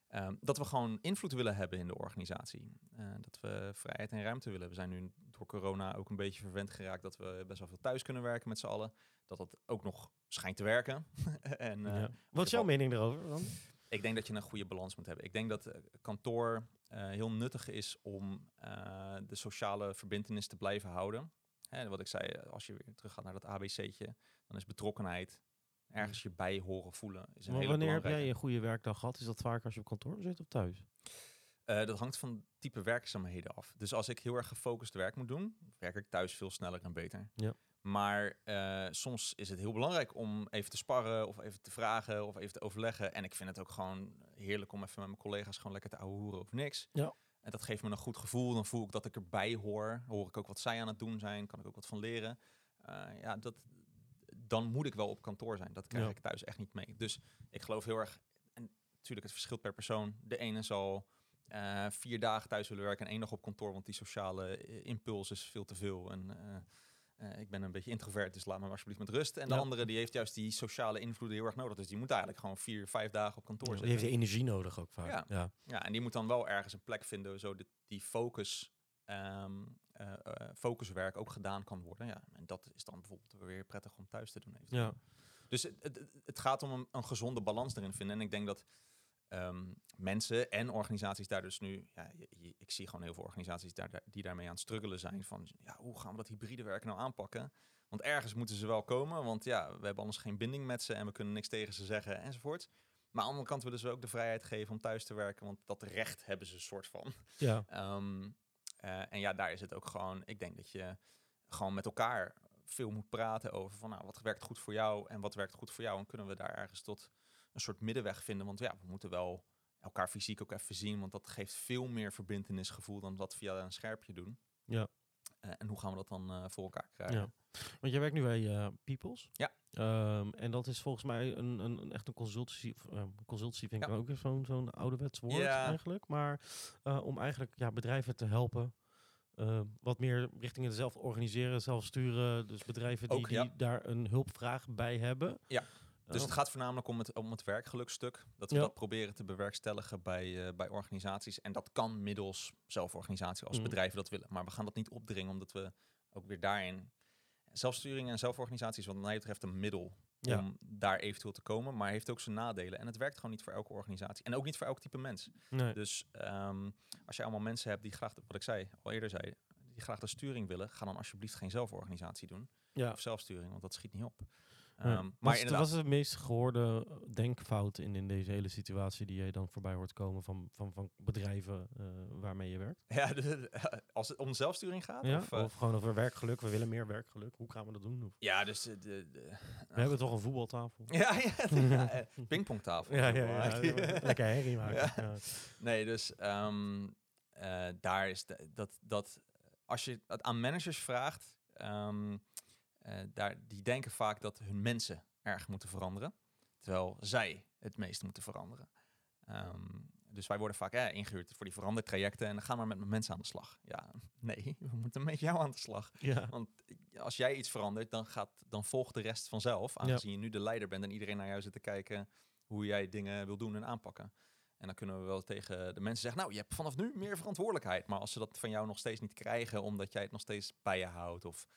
Ehm, dat we gewoon invloed willen hebben in de organisatie. Eh, dat we vrijheid en ruimte willen. We zijn nu door corona ook een beetje verwend geraakt dat we best wel veel thuis kunnen werken met z'n allen. Dat dat ook nog schijnt te werken. en, eh, Ja. Wat is jouw mening erover? Dan? ik denk dat je een goede balans moet hebben. Ik denk dat eh, kantoor eh, heel nuttig is om eh, de sociale verbindenis te blijven houden. Hè, wat ik zei, eh, als je weer terug gaat naar dat ABC'tje, dan is betrokkenheid, ergens je bij horen voelen, is een Maar hele wanneer heb jij een goede werkdag gehad? Is dat vaak als je op kantoor zit of thuis? Eh, dat hangt van type werkzaamheden af. Dus als ik heel erg gefocust werk moet doen, werk ik thuis veel sneller en beter. Ja. Maar eh, soms is het heel belangrijk om even te sparren of even te vragen of even te overleggen. En ik vind het ook gewoon heerlijk om even met mijn collega's gewoon lekker te ouwehoeren over niks. Ja. En dat geeft me een goed gevoel. Dan voel ik dat ik erbij hoor. Hoor ik ook wat zij aan het doen zijn. Kan ik ook wat van leren. Eh, ja, dat, dan moet ik wel op kantoor zijn. Dat krijg Ja. ik thuis echt niet mee. Dus ik geloof heel erg. En natuurlijk, het verschilt per persoon. De ene zal eh, vier dagen thuis willen werken en één dag op kantoor, want die sociale impuls is veel te veel. En eh, ik ben een beetje introvert, dus laat me maar alsjeblieft met rust. En de andere die heeft juist die sociale invloeden heel erg nodig. Dus die moet eigenlijk gewoon vier, vijf dagen op kantoor Die zitten. heeft de energie nodig ook vaak. Ja. ja. Ja, en die moet dan wel ergens een plek vinden, zodat die focus, eh, focuswerk ook gedaan kan worden. Ja, en dat is dan bijvoorbeeld weer prettig om thuis te doen. Ja. Dus het, het, het gaat om een, een gezonde balans erin vinden. En ik denk dat ehm, mensen en organisaties daar dus nu... Ja, je- je- ik zie gewoon heel veel organisaties daar, die daarmee aan het struggelen zijn. Van, ja, hoe gaan we dat hybride werken nou aanpakken? Want ergens moeten ze wel komen, want ja, we hebben anders geen binding met ze... en we kunnen niks tegen ze zeggen enzovoort. Maar aan de andere kant willen ze ook de vrijheid geven om thuis te werken... want dat recht hebben ze een soort van. ja. Ehm, eh, en ja, daar is het ook gewoon. Ik denk dat je gewoon met elkaar veel moet praten over van nou, wat werkt goed voor jou en wat werkt goed voor jou. En kunnen we daar ergens tot een soort middenweg vinden. Want ja, we moeten wel elkaar fysiek ook even zien. Want dat geeft veel meer verbindenisgevoel dan dat via een scherpje doen. Ja. Eh, en hoe gaan we dat dan eh, voor elkaar krijgen? Ja. Want jij werkt nu bij eh, Peoples. Ja. Ehm, en dat is volgens mij een, een, een echt een consultancy. Ehm, consultancy vind ik Ja. ook zo'n zo'n ouderwets woord Ja. eigenlijk. Maar om eigenlijk ja, bedrijven te helpen. eh, wat meer richting het zelf organiseren, zelf sturen. Dus bedrijven die, Ook, ja. die daar een hulpvraag bij hebben. Ja. Dus het gaat voornamelijk om het, om het werkgelukstuk. Dat we Ja. dat proberen te bewerkstelligen bij, eh, bij organisaties. En dat kan middels zelforganisatie als Mhm. bedrijven dat willen. Maar we gaan dat niet opdringen, omdat we ook weer daarin... Zelfsturing en zelforganisatie is wat mij betreft een middel Ja. om daar eventueel te komen. Maar heeft ook zijn nadelen. En het werkt gewoon niet voor elke organisatie. En ook niet voor elk type mens. nee. Dus ehm, als je allemaal mensen hebt die graag, wat ik zei, al eerder zei, die graag de sturing willen, ga dan alsjeblieft geen zelforganisatie doen. ja. Of zelfsturing, want dat schiet niet op. Ja. Ehm, maar is de meest gehoorde eh, denkfout in, in deze hele situatie die jij dan voorbij hoort komen van, van, van bedrijven eh, waarmee je werkt? Ja, de- de- als het om zelfsturing gaat? Ja? Of, Of, eh, gewoon over werkgeluk. We willen meer werkgeluk. Hoe gaan we dat doen? Of, ja, dus de, de, we hebben toch een voetbaltafel? ja, ja, eh, pingpongtafel. Ja, ja. Lekker herrie maken. Nee, dus ehm, eh, daar is dat, dat als je het aan managers vraagt, ehm, eh, daar, die denken vaak dat hun mensen erg moeten veranderen, terwijl zij het meest moeten veranderen. Ehm, dus wij worden vaak eh, ingehuurd voor die verandertrajecten en dan gaan we met mijn mensen aan de slag. Ja, nee, we moeten met jou aan de slag. Ja. Want als jij iets verandert, dan, gaat, dan volgt de rest vanzelf. Aangezien je nu de leider bent en iedereen naar jou zit te kijken hoe jij dingen wil doen en aanpakken. En dan kunnen we wel tegen de mensen zeggen, nou, je hebt vanaf nu meer verantwoordelijkheid. Maar als ze dat van jou nog steeds niet krijgen, omdat jij het nog steeds bij je houdt, of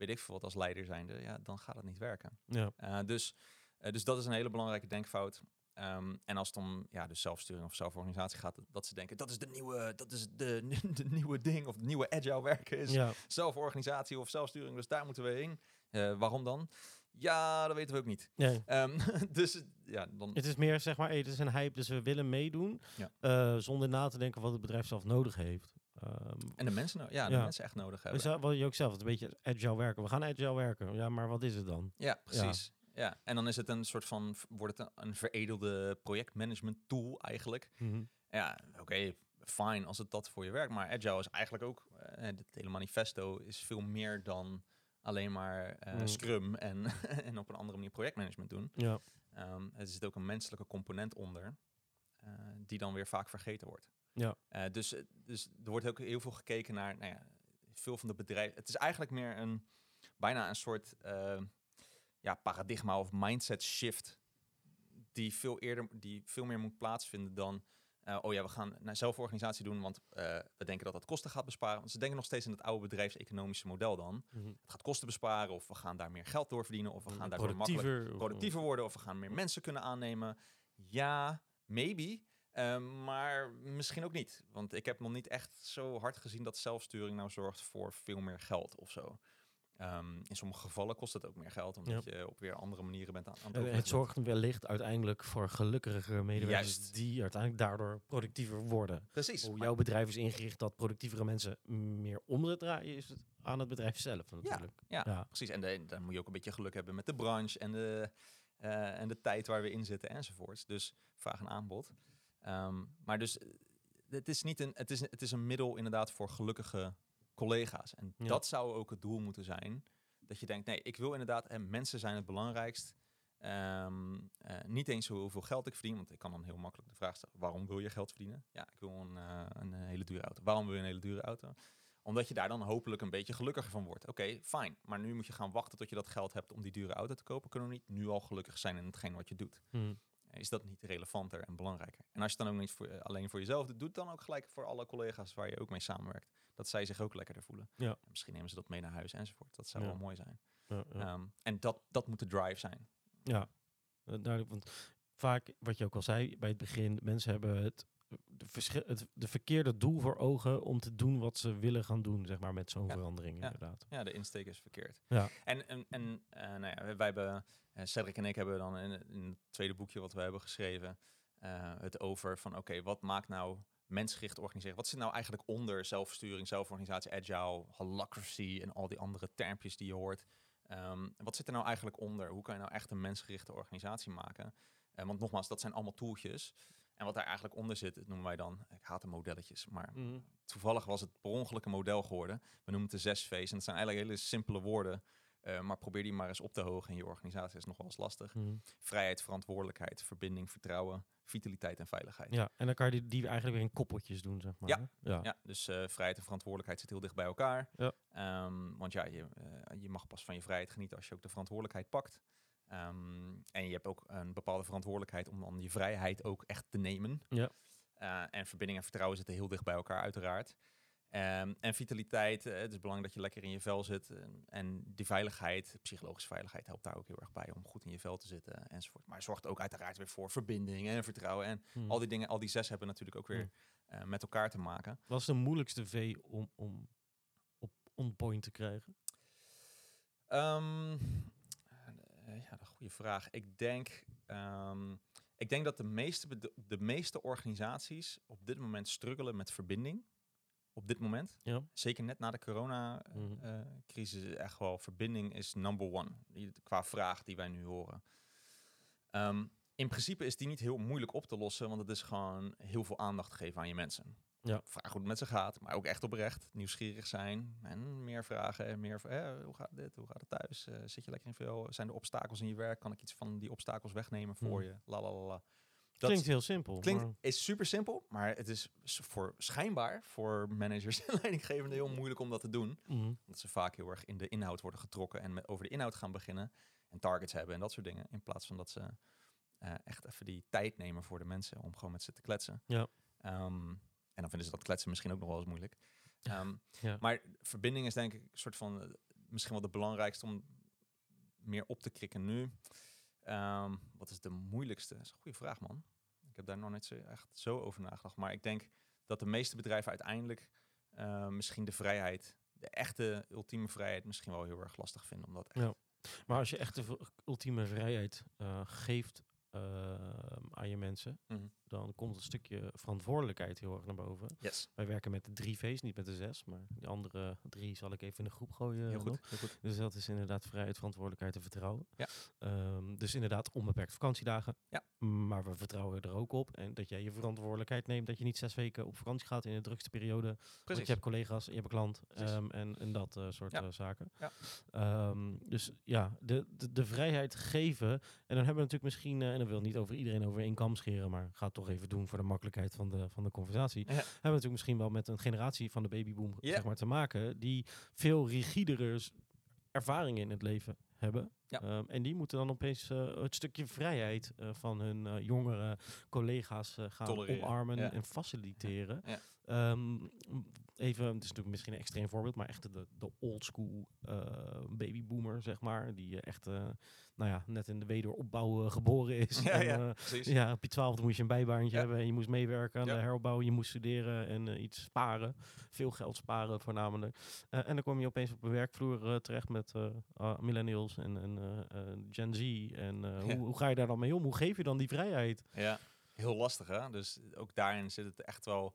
weet ik veel wat als leider zijnde, ja, dan gaat het niet werken. Ja. Eh, dus, eh, dus dat is een hele belangrijke denkfout. Ehm, en als het om ja, dus zelfsturing of zelforganisatie gaat, dat- ze denken, dat is de nieuwe, dat is de, de nieuwe ding, of het nieuwe agile werken is ja. zelforganisatie of zelfsturing, dus daar moeten we heen. Eh, waarom dan? Ja, dat weten we ook niet. Nee. Ehm, dus ja, dan... Het is meer zeg maar, hey, het is een hype, dus we willen meedoen. Ja. zonder na te denken wat het bedrijf zelf nodig heeft. Ehm, En de mensen, no- ja, de Ja. mensen echt nodig hebben. dus, wat je ook zelf, het een beetje agile werken. We gaan agile werken. Ja, maar wat is het dan? Ja, precies. Ja. en dan is het een soort van, wordt het een, een veredelde projectmanagement tool eigenlijk. Mhm. Ja, oké, fine als het dat voor je werkt. Maar agile is eigenlijk ook, eh, het hele manifesto is veel meer dan alleen maar eh, Mm. Scrum en, en op een andere manier projectmanagement doen. Ja. Ehm er zit ook een menselijke component onder, eh, die dan weer vaak vergeten wordt. Ja. Eh, dus, eh, dus er wordt ook heel veel gekeken naar, nou ja, veel van de bedrijven. Het is eigenlijk meer een, bijna een soort eh, ja, paradigma of mindset shift, die veel eerder, die veel meer moet plaatsvinden dan, oh ja, we gaan naar zelforganisatie doen, want we denken dat dat kosten gaat besparen. Want ze denken nog steeds in het oude bedrijfseconomische model dan. Mhm. Het gaat kosten besparen, of we gaan daar meer geld door verdienen, of we gaan daardoor makkelijk productiever worden of we gaan meer mensen kunnen aannemen. Ja, maybe. Ehm, maar misschien ook niet. Want ik heb nog niet echt zo hard gezien dat zelfsturing nou zorgt voor veel meer geld of zo. Ehm, in sommige gevallen kost het ook meer geld, omdat je op weer andere manieren bent aan, aan het overleggen het zorgt wellicht uiteindelijk voor gelukkigere medewerkers Juist. die uiteindelijk daardoor productiever worden. Precies. Hoe jouw bedrijf is ingericht dat productievere mensen meer om te draaien, is het aan het bedrijf zelf natuurlijk. ja, Ja. precies. En de- dan moet je ook een beetje geluk hebben met de branche en de, eh, en de tijd waar we in zitten enzovoorts. Dus vraag en aanbod. Ehm, maar dus eh, het is niet een, het is, het is een middel inderdaad voor gelukkige collega's. En Ja. dat zou ook het doel moeten zijn. Dat je denkt, nee, ik wil inderdaad, en mensen zijn het belangrijkst. Ehm, eh, niet eens hoeveel geld ik verdien, want ik kan dan heel makkelijk de vraag stellen: waarom wil je geld verdienen? Ja, ik wil een, eh, een hele dure auto. Waarom wil je een hele dure auto? Omdat je daar dan hopelijk een beetje gelukkiger van wordt. Oké, fijn. Maar nu moet je gaan wachten tot je dat geld hebt om die dure auto te kopen. Kunnen we niet nu al gelukkig zijn in hetgeen wat je doet? Hm. Is dat niet relevanter en belangrijker? En als je het dan ook niet voor, eh, alleen voor jezelf doet, doe het dan ook gelijk voor alle collega's waar je ook mee samenwerkt. Dat zij zich ook lekkerder voelen. Ja. En misschien nemen ze dat mee naar huis enzovoort. Dat zou Ja. wel mooi zijn. Ja. Ehm, en dat, dat moet de drive zijn. Ja, eh, duidelijk. Want vaak, wat je ook al zei bij het begin, mensen hebben het, de, verschil, het de verkeerde doel voor ogen om te doen wat ze willen gaan doen, zeg maar, met zo'n verandering ja. inderdaad. Ja, de insteek is verkeerd. Ja. En, en, en eh, nou ja, wij hebben, Cedric en ik hebben dan in, in het tweede boekje wat we hebben geschreven, eh, het over van oké, wat maakt nou mensgericht organiseren? Wat zit nou eigenlijk onder zelfsturing, zelforganisatie, agile, holacracy en al die andere termpjes die je hoort? Ehm, wat zit er nou eigenlijk onder? Hoe kan je nou echt een mensgerichte organisatie maken? Eh, want nogmaals, dat zijn allemaal tooltjes. En wat daar eigenlijk onder zit, dat noemen wij dan, ik haat de modelletjes, maar Mhm. toevallig was het per ongeluk een model geworden. We noemen het de zes V's. En het zijn eigenlijk hele simpele woorden Eh, maar probeer die maar eens op te hogen in je organisatie. Dat is nog wel eens lastig. Mhm. Vrijheid, verantwoordelijkheid, verbinding, vertrouwen, vitaliteit en veiligheid. Ja, en dan kan je die, die eigenlijk weer in koppeltjes doen, zeg maar. Ja. ja. Ja, dus eh, vrijheid en verantwoordelijkheid zitten heel dicht bij elkaar. Ja. Ehm, want ja, je, eh, je mag pas van je vrijheid genieten als je ook de verantwoordelijkheid pakt. Ehm, en je hebt ook een bepaalde verantwoordelijkheid om dan je vrijheid ook echt te nemen. Ja. En verbinding en vertrouwen zitten heel dicht bij elkaar, uiteraard. Ehm, en vitaliteit, eh, het is belangrijk dat je lekker in je vel zit. En, en die veiligheid, psychologische veiligheid, helpt daar ook heel erg bij om goed in je vel te zitten enzovoort. Maar zorgt ook uiteraard weer voor verbinding en vertrouwen. En Mhm. al die dingen, al die zes hebben natuurlijk ook weer eh, met elkaar te maken. Wat is de moeilijkste V om, om op on point te krijgen? Ehm, eh, ja, een goede vraag. Ik denk, ehm, ik denk dat de meeste, de meeste organisaties op dit moment struggelen met verbinding. Op dit moment. Ja. Zeker net na de Mhm. corona-crisis. echt wel, verbinding is number one. Die- Qua vraag die wij nu horen. Ehm, in principe is die niet heel moeilijk op te lossen. Want het is gewoon heel veel aandacht geven aan je mensen. Ja. Vraag hoe het met ze gaat. Maar ook echt oprecht. Nieuwsgierig zijn. En meer vragen. En meer van, eh, hoe gaat dit? Hoe gaat het thuis? Eh, zit je lekker in veel? Zijn er obstakels in je werk? Kan ik iets van die obstakels wegnemen voor Mhm. je? La la la. Dat Klinkt heel simpel. klinkt maar- is super simpel, maar het is voor schijnbaar voor managers en leidinggevenden heel moeilijk om dat te doen. Mhm. Omdat ze vaak heel erg in de inhoud worden getrokken en met, over de inhoud gaan beginnen en targets hebben en dat soort dingen. In plaats van dat ze eh, echt even die tijd nemen voor de mensen om gewoon met ze te kletsen. Ja. Ehm, en dan vinden ze dat kletsen misschien ook nog wel eens moeilijk. Ehm, Ja. Maar verbinding is denk ik een soort van eh, misschien wel de belangrijkste om meer op te krikken nu. Ehm, wat is de moeilijkste? Dat is een goede vraag, man. Ik heb daar nog niet zo echt zo over nagedacht. Maar ik denk dat de meeste bedrijven uiteindelijk eh, misschien de vrijheid, de echte ultieme vrijheid, misschien wel heel erg lastig vinden. Omdat echt, Ja. Maar als je echt de ultieme vrijheid eh, geeft eh, aan je mensen, Mhm. Dan komt een stukje verantwoordelijkheid heel erg naar boven. Yes, Wij werken met de drie V's, niet met de zes, maar die andere drie zal ik even in de groep gooien. heel goed. Heel goed. Dus dat is inderdaad vrijheid, verantwoordelijkheid en vertrouwen. Ja. Ehm, dus inderdaad onbeperkt vakantiedagen. Ja. Maar we vertrouwen er ook op. En dat jij je verantwoordelijkheid neemt. Dat je niet zes weken op vakantie gaat in de drukste periode. Want Precies. je hebt collega's, je hebt een klant ehm, en, en dat eh, soort Ja. eh, zaken. Ja. Ehm, dus ja, de, de, de vrijheid geven. En dan hebben we natuurlijk misschien, eh, en dat wil niet over iedereen over één kam scheren, maar ga het toch even doen voor de makkelijkheid van de, van de conversatie. Ja. Hebben we natuurlijk misschien wel met een generatie van de babyboom Ja. zeg maar, te maken, die veel rigidere ervaringen in het leven hebben. Ja. Ehm, en die moeten dan opeens eh, het stukje vrijheid eh, van hun eh, jongere collega's gaan Tolereren, omarmen en faciliteren. Ja. Ehm, even, het is natuurlijk misschien een extreem voorbeeld, maar echt de, de old school eh, babyboomer, zeg maar. Die eh, echt, eh, nou ja, net in de wederopbouw geboren is. Ja, en, ja, ja, op je twaalfde moest je een bijbaantje Ja. hebben en je moest meewerken aan de heropbouw. Je moest studeren en iets sparen. Veel geld sparen voornamelijk. En dan kom je opeens op een werkvloer terecht met ah, millennials en, en Gen Z. En hoe, hoe ga je daar dan mee om? Hoe geef je dan die vrijheid? Ja, heel lastig hè. Dus ook daarin zit het echt wel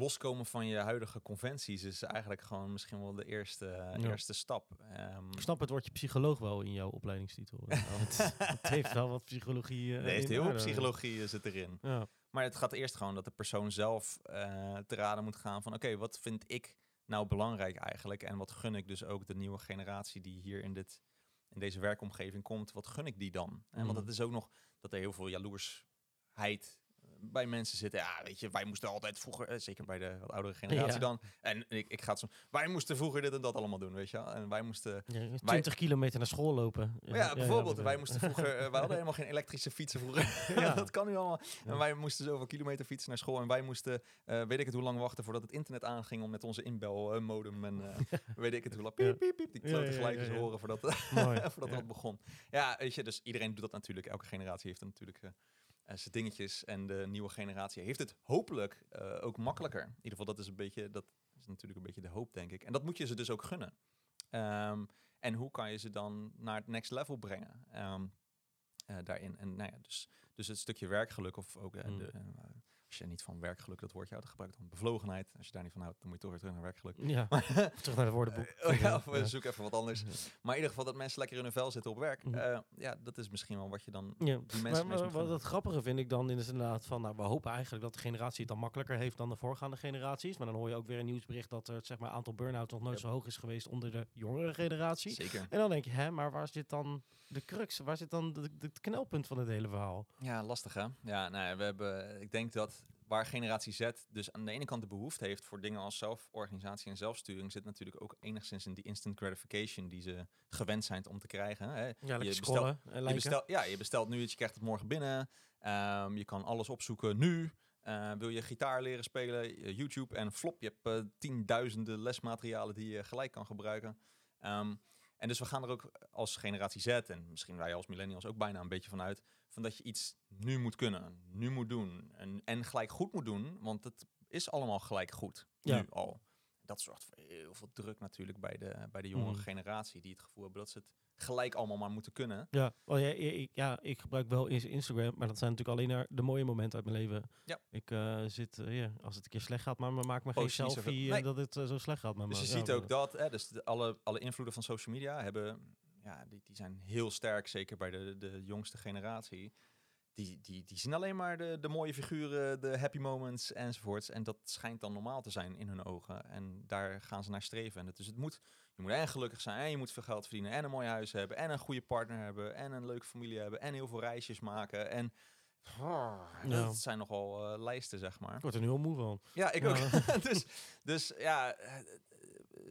loskomen van je huidige conventies is eigenlijk gewoon misschien wel de eerste, Ja. eerste stap. Ehm, Ik snap het woordje psycholoog wel in jouw opleidingstitel. Het, het heeft wel wat psychologie. er heeft heel veel psychologie eh, zit erin. Ja. Maar het gaat eerst gewoon dat de persoon zelf eh, te raden moet gaan van oké, wat vind ik nou belangrijk eigenlijk? En wat gun ik dus ook de nieuwe generatie die hier in, dit, in deze werkomgeving komt, wat gun ik die dan? En want Mhm. het is ook nog dat er heel veel jaloersheid bij mensen zitten. Ja, weet je, wij moesten altijd vroeger, eh, zeker bij de wat oudere generatie Ja. dan. En ik, ik ga het zo, wij moesten vroeger dit en dat allemaal doen, weet je. En wij moesten Ja, 20 kilometer naar school lopen. ja, bijvoorbeeld, wij moesten vroeger, eh, wij hadden helemaal geen elektrische fietsen vroeger. Ja. dat kan nu allemaal. En wij moesten zoveel kilometer fietsen naar school. En wij moesten, eh, weet ik het hoe lang wachten voordat het internet aanging om met onze inbelmodem en weet ik het hoe lang. Piep, piep, piep, die klote ja. horen voordat, voordat dat begon. Ja, weet je, dus iedereen doet dat natuurlijk. Elke generatie heeft er natuurlijk zijn dingetjes. En de nieuwe generatie heeft het hopelijk eh, ook makkelijker. In ieder geval, dat is een beetje, dat is natuurlijk een beetje de hoop, denk ik. En dat moet je ze dus ook gunnen. Ehm, en hoe kan je ze dan naar het next level brengen? Ehm, eh, daarin. En nou ja, dus, dus het stukje werkgeluk of ook eh, Mm. de, Als je niet van werkgeluk dat woordje uit gebruikt, dan bevlogenheid. Als je daar niet van houdt, dan moet je toch weer terug naar werkgeluk. Ja, terug naar het woordenboek. Oh ja, of Ja. zoek even wat anders. Maar in ieder geval dat mensen lekker in hun vel zitten op werk. Mhm. eh, ja, dat is misschien wel wat je dan Ja. die mensen Maar, wat het grappige vind ik dan is inderdaad van, nou, we hopen eigenlijk dat de generatie het dan makkelijker heeft dan de voorgaande generaties. Maar dan hoor je ook weer een nieuwsbericht dat er het zeg maar, aantal burn-outs nog nooit zo hoog is geweest onder de jongere generatie. Zeker. En dan denk je, hè, maar waar zit dan de crux? Waar zit dan het knelpunt van het hele verhaal? Ja, lastig hè? Ja, nou, ja, we hebben, ik denk dat waar generatie Z dus aan de ene kant de behoefte heeft voor dingen als zelforganisatie en zelfsturing, zit natuurlijk ook enigszins in die instant gratification die ze gewend zijn om te krijgen. Hè? Ja, je en Je bestelt, ja, je bestelt nu iets, je krijgt het morgen binnen. Ehm, je kan alles opzoeken nu. Eh, wil je gitaar leren spelen? eh, YouTube en flop. Je hebt eh, tienduizenden lesmaterialen die je gelijk kan gebruiken. Ehm, en dus we gaan er ook als generatie Z en misschien wij als millennials ook bijna een beetje vanuit van dat je iets nu moet kunnen, nu moet doen en, en gelijk goed moet doen, want het is allemaal gelijk goed Ja. nu al. Dat zorgt voor heel veel druk natuurlijk bij de, bij de jongere Mhm. generatie die het gevoel hebben dat ze het gelijk allemaal maar moeten kunnen. Ja, oh, ja, ik, ja, ik gebruik wel eens Instagram, maar dat zijn natuurlijk alleen maar de mooie momenten uit mijn leven. Ja. Ik eh, zit, ja, als het een keer slecht gaat, maar me maak me geen Post selfie eh, Nee. dat het zo slecht gaat me. Dus je Ja, ziet maar- ook dat, hè, dus de, alle, alle invloeden van social media hebben, ja, die, die zijn heel sterk, zeker bij de, de jongste generatie. Die, die, die zien alleen maar de, de mooie figuren, de happy moments enzovoorts. En dat schijnt dan normaal te zijn in hun ogen. En daar gaan ze naar streven. En het, dus het moet, je moet en gelukkig zijn, en je moet veel geld verdienen, en een mooi huis hebben, en een goede partner hebben, en een leuke familie hebben, en heel veel reisjes maken. En Ja. dat zijn nogal eh, lijsten, zeg maar. Ik word er nu al moe van. Ja, ik Ja. ook. dus, dus ja, eh,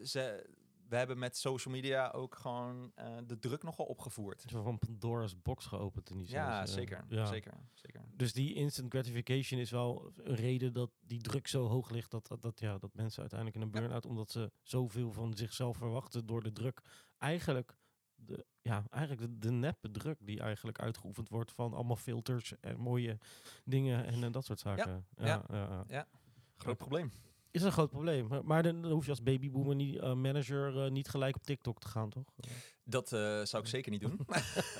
ze, we hebben met social media ook gewoon eh, de druk nogal opgevoerd. Zo van Pandora's box geopend in die zin. Ja, eh, zeker, ja. zeker, zeker. Dus die instant gratification is wel een reden dat die druk zo hoog ligt dat, dat, dat, ja, dat mensen uiteindelijk in een Ja. burn-out, omdat ze zoveel van zichzelf verwachten door de druk, eigenlijk de, ja, eigenlijk de, de neppe druk die eigenlijk uitgeoefend wordt van allemaal filters en mooie dingen en, dat soort zaken. Ja, ja. ja, ja. Groot probleem. Is een groot probleem. Maar, dan, hoef je als babyboomer niet, eh, manager eh, niet gelijk op TikTok te gaan, toch? Dat eh, zou ik zeker niet doen.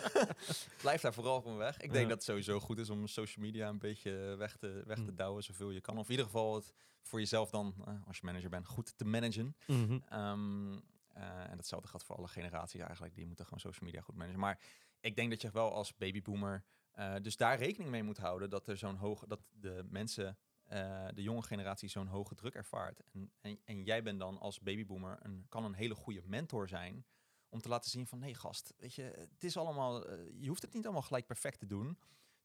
Blijf daar vooral van weg. Ik denk Ja. dat het sowieso goed is om social media een beetje weg te, weg te Mm. douwen, zoveel je kan. Of in ieder geval het voor jezelf dan, als je manager bent, goed te managen. Mhm. Ehm, eh, en datzelfde geldt voor alle generaties eigenlijk. Die moeten gewoon social media goed managen. Maar ik denk dat je wel als babyboomer dus daar rekening mee moet houden dat er zo'n hoge, dat de mensen, eh, de jonge generatie zo'n hoge druk ervaart. En, en, en jij bent dan als babyboomer een, kan een hele goede mentor zijn om te laten zien van nee gast, weet je, het is allemaal, eh, je hoeft het niet allemaal gelijk perfect te doen.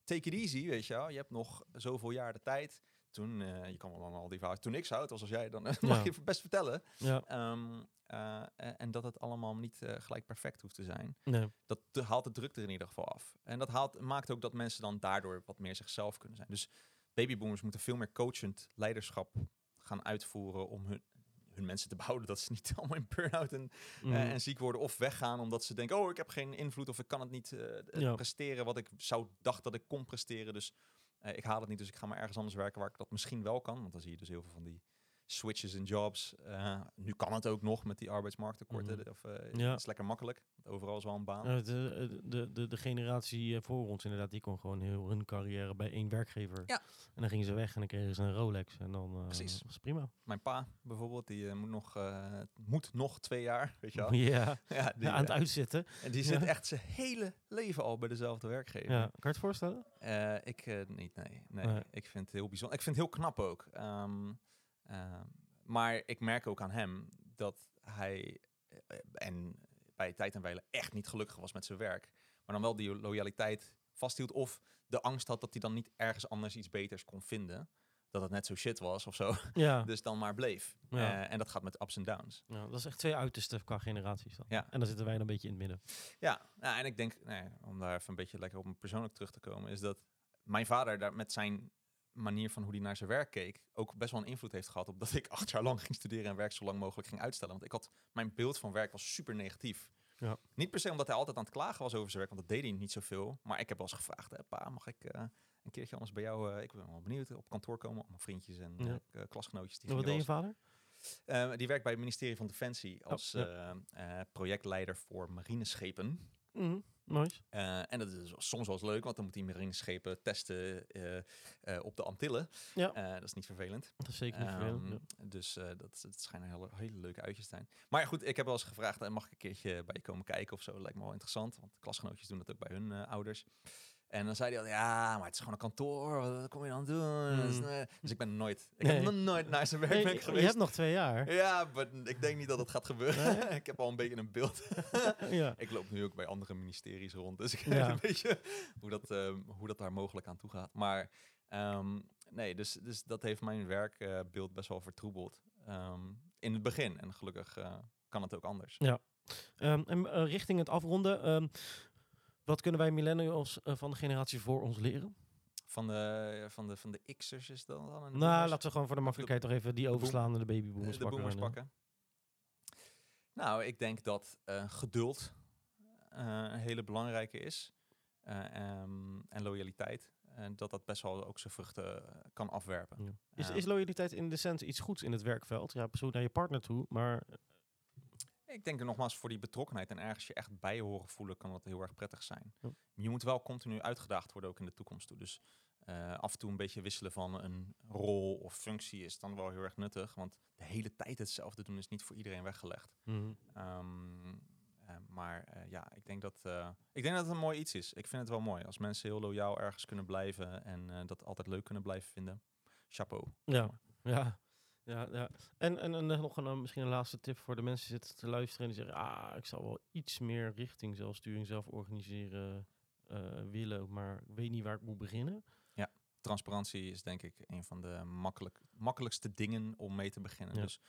Take it easy, weet je wel. Je hebt nog zoveel jaar de tijd. Toen, eh, je kan wel allemaal die verhalen. Toen ik zo oud was als jij, dan mag je best vertellen. Ja, Ehm, eh, en dat het allemaal niet gelijk perfect hoeft te zijn. nee. Dat haalt de druk er in ieder geval af. En dat haalt, maakt ook dat mensen dan daardoor wat meer zichzelf kunnen zijn. Dus babyboomers moeten veel meer coachend leiderschap gaan uitvoeren om hun, hun mensen te behouden. Dat ze niet allemaal in burn-out en, eh, Mhm. en ziek worden of weggaan omdat ze denken, oh ik heb geen invloed of ik kan het niet eh, eh, Ja. presteren wat ik zou dacht dat ik kon presteren. Dus ik haal het niet, dus ik ga maar ergens anders werken waar ik dat misschien wel kan. Want dan zie je dus heel veel van die switches in jobs. Eh, nu kan het ook nog met die arbeidsmarkttekorten. Mhm. Of, eh, Ja. Het is lekker makkelijk. Overal is wel een baan. Ja, de, de, de, de generatie eh, voor ons inderdaad, die kon gewoon heel hun carrière bij één werkgever. Ja. En dan gingen ze weg en dan kregen ze een Rolex. En dan eh, Precies. was prima. Mijn pa bijvoorbeeld, die eh, moet, nog, eh, moet nog twee jaar, weet je wel. Ja, Ja, die, aan het eh, uitzitten. en die zit echt zijn hele leven al bij dezelfde werkgever. Ja. Kan je het voorstellen? Eh, ik eh, niet, nee, nee. Nee. Ik vind het heel bijzonder. Ik vind het heel knap ook. Ehm, ehm, maar ik merk ook aan hem dat hij eh, en bij tijd en wijle echt niet gelukkig was met zijn werk. Maar dan wel die loyaliteit vasthield. Of de angst had dat hij dan niet ergens anders iets beters kon vinden. Dat het net zo shit was of zo. Ja. Dus dan maar bleef. Ja. Eh, en dat gaat met ups en downs. ja. Dat is echt twee uitersten qua generaties dan. Ja. En dan zitten wij dan een beetje in het midden. Ja, nou, en ik denk, nou ja, om daar even een beetje lekker op me persoonlijk terug te komen, is dat mijn vader daar met zijn manier van hoe hij naar zijn werk keek, ook best wel een invloed heeft gehad op dat ik acht jaar lang ging studeren en werk zo lang mogelijk ging uitstellen. Want ik had, mijn beeld van werk was super negatief. Ja. Niet per se omdat hij altijd aan het klagen was over zijn werk, want dat deed hij niet zoveel. Maar ik heb wel eens gevraagd, hè, pa, mag ik eh, een keertje anders bij jou, eh, ik ben wel benieuwd, op kantoor komen, allemaal vriendjes en Ja. eh, klasgenootjes. Die wat deed je vader? die werkt bij het ministerie van Defensie als Oh, ja. eh, projectleider voor marineschepen. Mhm. Nice. Eh, en dat is soms wel eens leuk, want dan moet die marineschepen testen eh, eh, op de Antillen. Ja. Dat is niet vervelend. Dat is zeker niet vervelend. Ehm, ja. Dus dat, dat schijnen hele, hele leuke uitjes te zijn. Maar ja, goed, ik heb wel eens gevraagd, mag ik een keertje bij je komen kijken of zo? Lijkt me wel interessant, want klasgenootjes doen dat ook bij hun ouders. En dan zei hij al, ja, maar het is gewoon een kantoor, wat, kom je dan doen? Dat is, Mm. eh, dus ik ben nooit, ik Nee. heb nog nooit naar zijn Nee, je- geweest. je hebt nog twee jaar. Ja, maar ik denk niet dat het gaat gebeuren. ik heb al een beetje een beeld. ja. ik loop nu ook bij andere ministeries rond, dus ik Ja. weet een beetje hoe dat, ehm, hoe dat daar mogelijk aan toe gaat. Maar ehm, nee, dus, dus dat heeft mijn werkbeeld best wel vertroebeld ehm, in het begin. En gelukkig eh, kan het ook anders. Ehm, en eh, richting het afronden, ehm, wat kunnen wij millennials eh, van de generatie voor ons leren? Van de, van de, van de X'ers is dat dan? de Nou, boomers? laten we gewoon voor de makkelijkheid toch even die boom- overslaan en de Eh, babyboomers de pakken. boomers En, eh, pakken. Nou, ik denk dat eh, geduld eh, een hele belangrijke is. Eh, ehm, en loyaliteit. En dat dat best wel ook zijn vruchten eh, kan afwerpen. Ja. Is, is loyaliteit in de sens iets goeds in het werkveld? Ja, persoon naar je partner toe, maar Ik denk er nogmaals voor die betrokkenheid en ergens je echt bij horen voelen, kan dat heel erg prettig zijn. Ja. Je moet wel continu uitgedaagd worden, ook in de toekomst toe. Dus eh, af en toe een beetje wisselen van een rol of functie is dan wel heel erg nuttig. Want de hele tijd hetzelfde doen is niet voor iedereen weggelegd. Mhm. Ehm, eh, maar eh, ja, ik denk, dat, ik denk dat het een mooi iets is. Ik vind het wel mooi als mensen heel loyaal ergens kunnen blijven en dat altijd leuk kunnen blijven vinden. Chapeau. Ja, ja. Ja, ja. En, en, en nog een, eh, misschien een laatste tip voor de mensen die zitten te luisteren en die zeggen, ah, ik zou wel iets meer richting zelfsturing, zelf organiseren eh, willen, maar ik weet niet waar ik moet beginnen. Transparantie is denk ik een van de makkelijk, makkelijkste dingen om mee te beginnen. Ja. Dus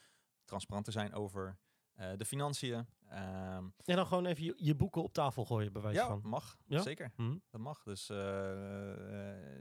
transparant te zijn over eh, de financiën. Ehm, En dan gewoon even je, je boeken op tafel gooien, bij wijze ja, van. mag. Ja? Zeker. Mhm. Dat mag. Dus eh,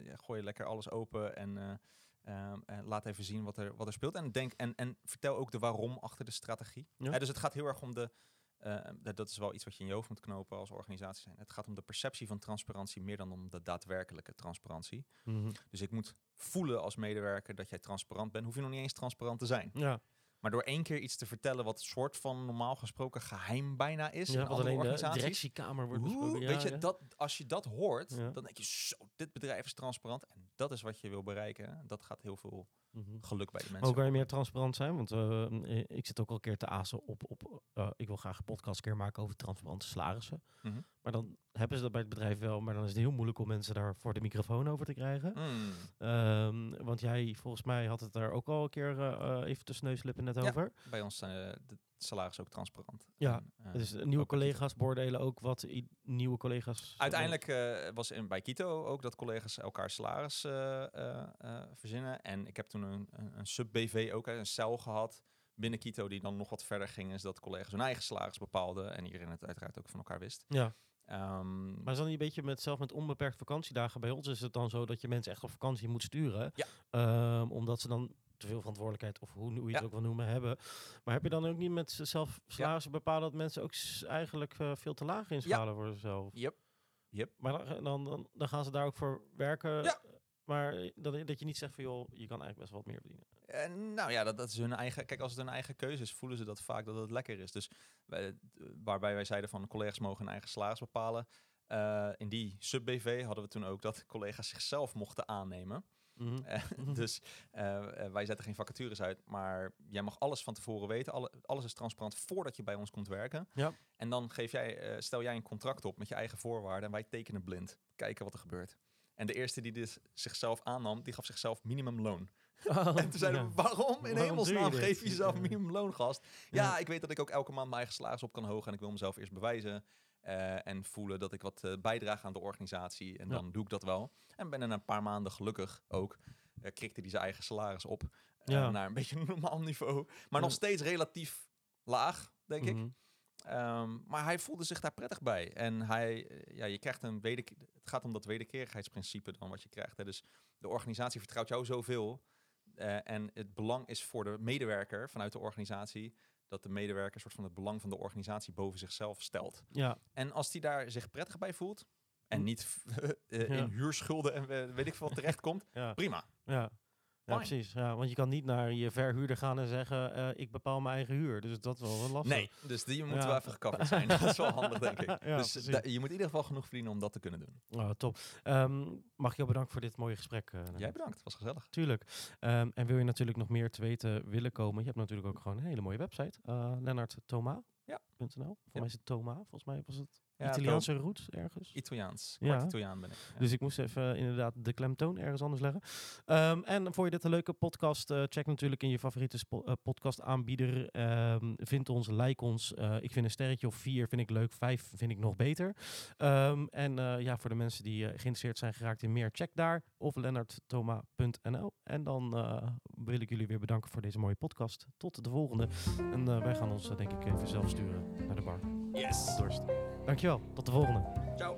ja, gooi lekker alles open en, eh, ehm, en laat even zien wat er, wat er speelt. En, denk, en, en vertel ook de waarom achter de strategie. Ja. Dus het gaat heel erg om de. eh, dat- dat is wel iets wat je in je hoofd moet knopen als organisatie zijn. Het gaat om de perceptie van transparantie meer dan om de daadwerkelijke transparantie. Mhm. Dus ik moet voelen als medewerker dat jij transparant bent. Hoef je nog niet eens transparant te zijn. Ja, Maar door één keer iets te vertellen wat soort van normaal gesproken geheim bijna is ja in andere alleen de organisaties. directiekamer wordt Oeh, besproken. Ja, weet je, ja. dat, als je dat hoort, dan denk je zo, dit bedrijf is transparant. En dat is wat je wil bereiken. Dat gaat heel veel Mhm. geluk bij de mensen. Hoe kan je meer transparant zijn? Want eh, eh, ik zit ook al een keer te azen op, op eh, ik wil graag een podcast keer maken over transparante salarissen. Mhm. Maar dan hebben ze dat bij het bedrijf wel, maar dan is het heel moeilijk om mensen daar voor de microfoon over te krijgen. Mm. Ehm, want jij, volgens mij, had het daar ook al een keer even tussen neus en lippen net Ja. over. Bij ons zijn de salaris ook transparant. Ja, En, eh, Dus nieuwe ook- collega's beoordelen ook wat nieuwe collega's... Uiteindelijk eh, was in, bij Kito ook dat collega's elkaar salaris eh, eh, eh, verzinnen. En ik heb toen een, een, een sub-BV ook, een cel gehad binnen Kito die dan nog wat verder ging. Is dat collega's hun eigen salaris bepaalden en iedereen het uiteraard ook van elkaar wist. Ja, Ehm, maar is dan niet een beetje met zelf met onbeperkt vakantiedagen? Bij ons is het dan zo dat je mensen echt op vakantie moet sturen. Ja. Ehm, omdat ze dan te veel verantwoordelijkheid, of hoe, hoe je het Ja. ook wil noemen, hebben. Maar heb je dan ook niet met zelf salarissen bepalen dat mensen ook eigenlijk eh, veel te laag inschalen voor zichzelf? Yep. Yep. Maar dan, dan, dan, dan gaan ze daar ook voor werken. Ja. Maar eh, dat, dat je niet zegt van joh, je kan eigenlijk best wel wat meer verdienen. En nou ja, dat, dat is hun eigen. Kijk, als het hun eigen keuze is, voelen ze dat vaak dat het lekker is. Dus wij, waarbij wij zeiden van collega's mogen hun eigen salaris bepalen. eh, in die sub-BV hadden we toen ook dat collega's zichzelf mochten aannemen. Mhm. Eh, dus eh, eh, wij zetten geen vacatures uit, maar jij mag alles van tevoren weten. Alle, alles is transparant voordat je bij ons komt werken. Ja. En dan geef jij, stel jij een contract op met je eigen voorwaarden en wij tekenen blind. Kijken wat er gebeurt. En de eerste die dit zichzelf aannam, die gaf zichzelf minimumloon. En toen zeiden Ja. we, waarom in hemelsnaam je geef je jezelf minimumloon, gast? Ja, Ja. ik weet dat ik ook elke maand mijn eigen salaris op kan hogen en ik wil mezelf eerst bewijzen. Eh, en voelen dat ik wat eh, bijdraag aan de organisatie. En Ja. dan doe ik dat wel. En binnen een paar maanden gelukkig ook eh krikte hij zijn eigen salaris op. Ja. Naar een beetje een normaal niveau. Maar nog steeds relatief laag, denk ik. Mhm. Ehm, maar hij voelde zich daar prettig bij. En hij, ja, je krijgt een het gaat om dat wederkerigheidsprincipe dan wat je krijgt. Hè. Dus de organisatie vertrouwt jou zoveel. eh, en het belang is voor de medewerker vanuit de organisatie dat de medewerker soort van het belang van de organisatie boven zichzelf stelt. Ja, En als die daar zich prettig bij voelt en Hm. niet eh, Ja. in huurschulden en we- weet ik veel terechtkomt, ja, prima. ja. Ja, precies. Ja, want je kan niet naar je verhuurder gaan en zeggen, eh, ik bepaal mijn eigen huur. Dus dat is wel lastig. Nee, dus die moeten Ja. wel even gecoverd zijn. dat is wel handig, denk ik. Ja, dus je moet in ieder geval genoeg verdienen om dat te kunnen doen. Oh, top. Ehm, mag ik jou bedanken voor dit mooie gesprek. eh, Lennart? Jij bedankt, het was gezellig. Tuurlijk. Ehm, en wil je natuurlijk nog meer te weten willen komen, je hebt natuurlijk ook gewoon een hele mooie website. Uh, LennartToma.nl. Ja. Voor Ja. mij is het Toma. Volgens mij was het Ja, Italiaanse route ergens. Italiaans. Ja. Kwart Italiaan ben ik. Ja. Dus ik moest even inderdaad de klemtoon ergens anders leggen. Ehm, en voor je dit een leuke podcast, eh, check natuurlijk in je favoriete eh, podcast aanbieder. Ehm, vind ons, like ons. Eh, ik vind een sterretje of vier vind ik leuk, vijf vind ik nog beter. Ehm, en ja, voor de mensen die geïnteresseerd zijn geraakt in meer, check daar of lennarttoma.nl. En dan wil ik jullie weer bedanken voor deze mooie podcast. Tot de volgende. En wij gaan ons denk ik even zelf sturen naar de bar. Yes! Dorst. Tot de volgende. Ciao!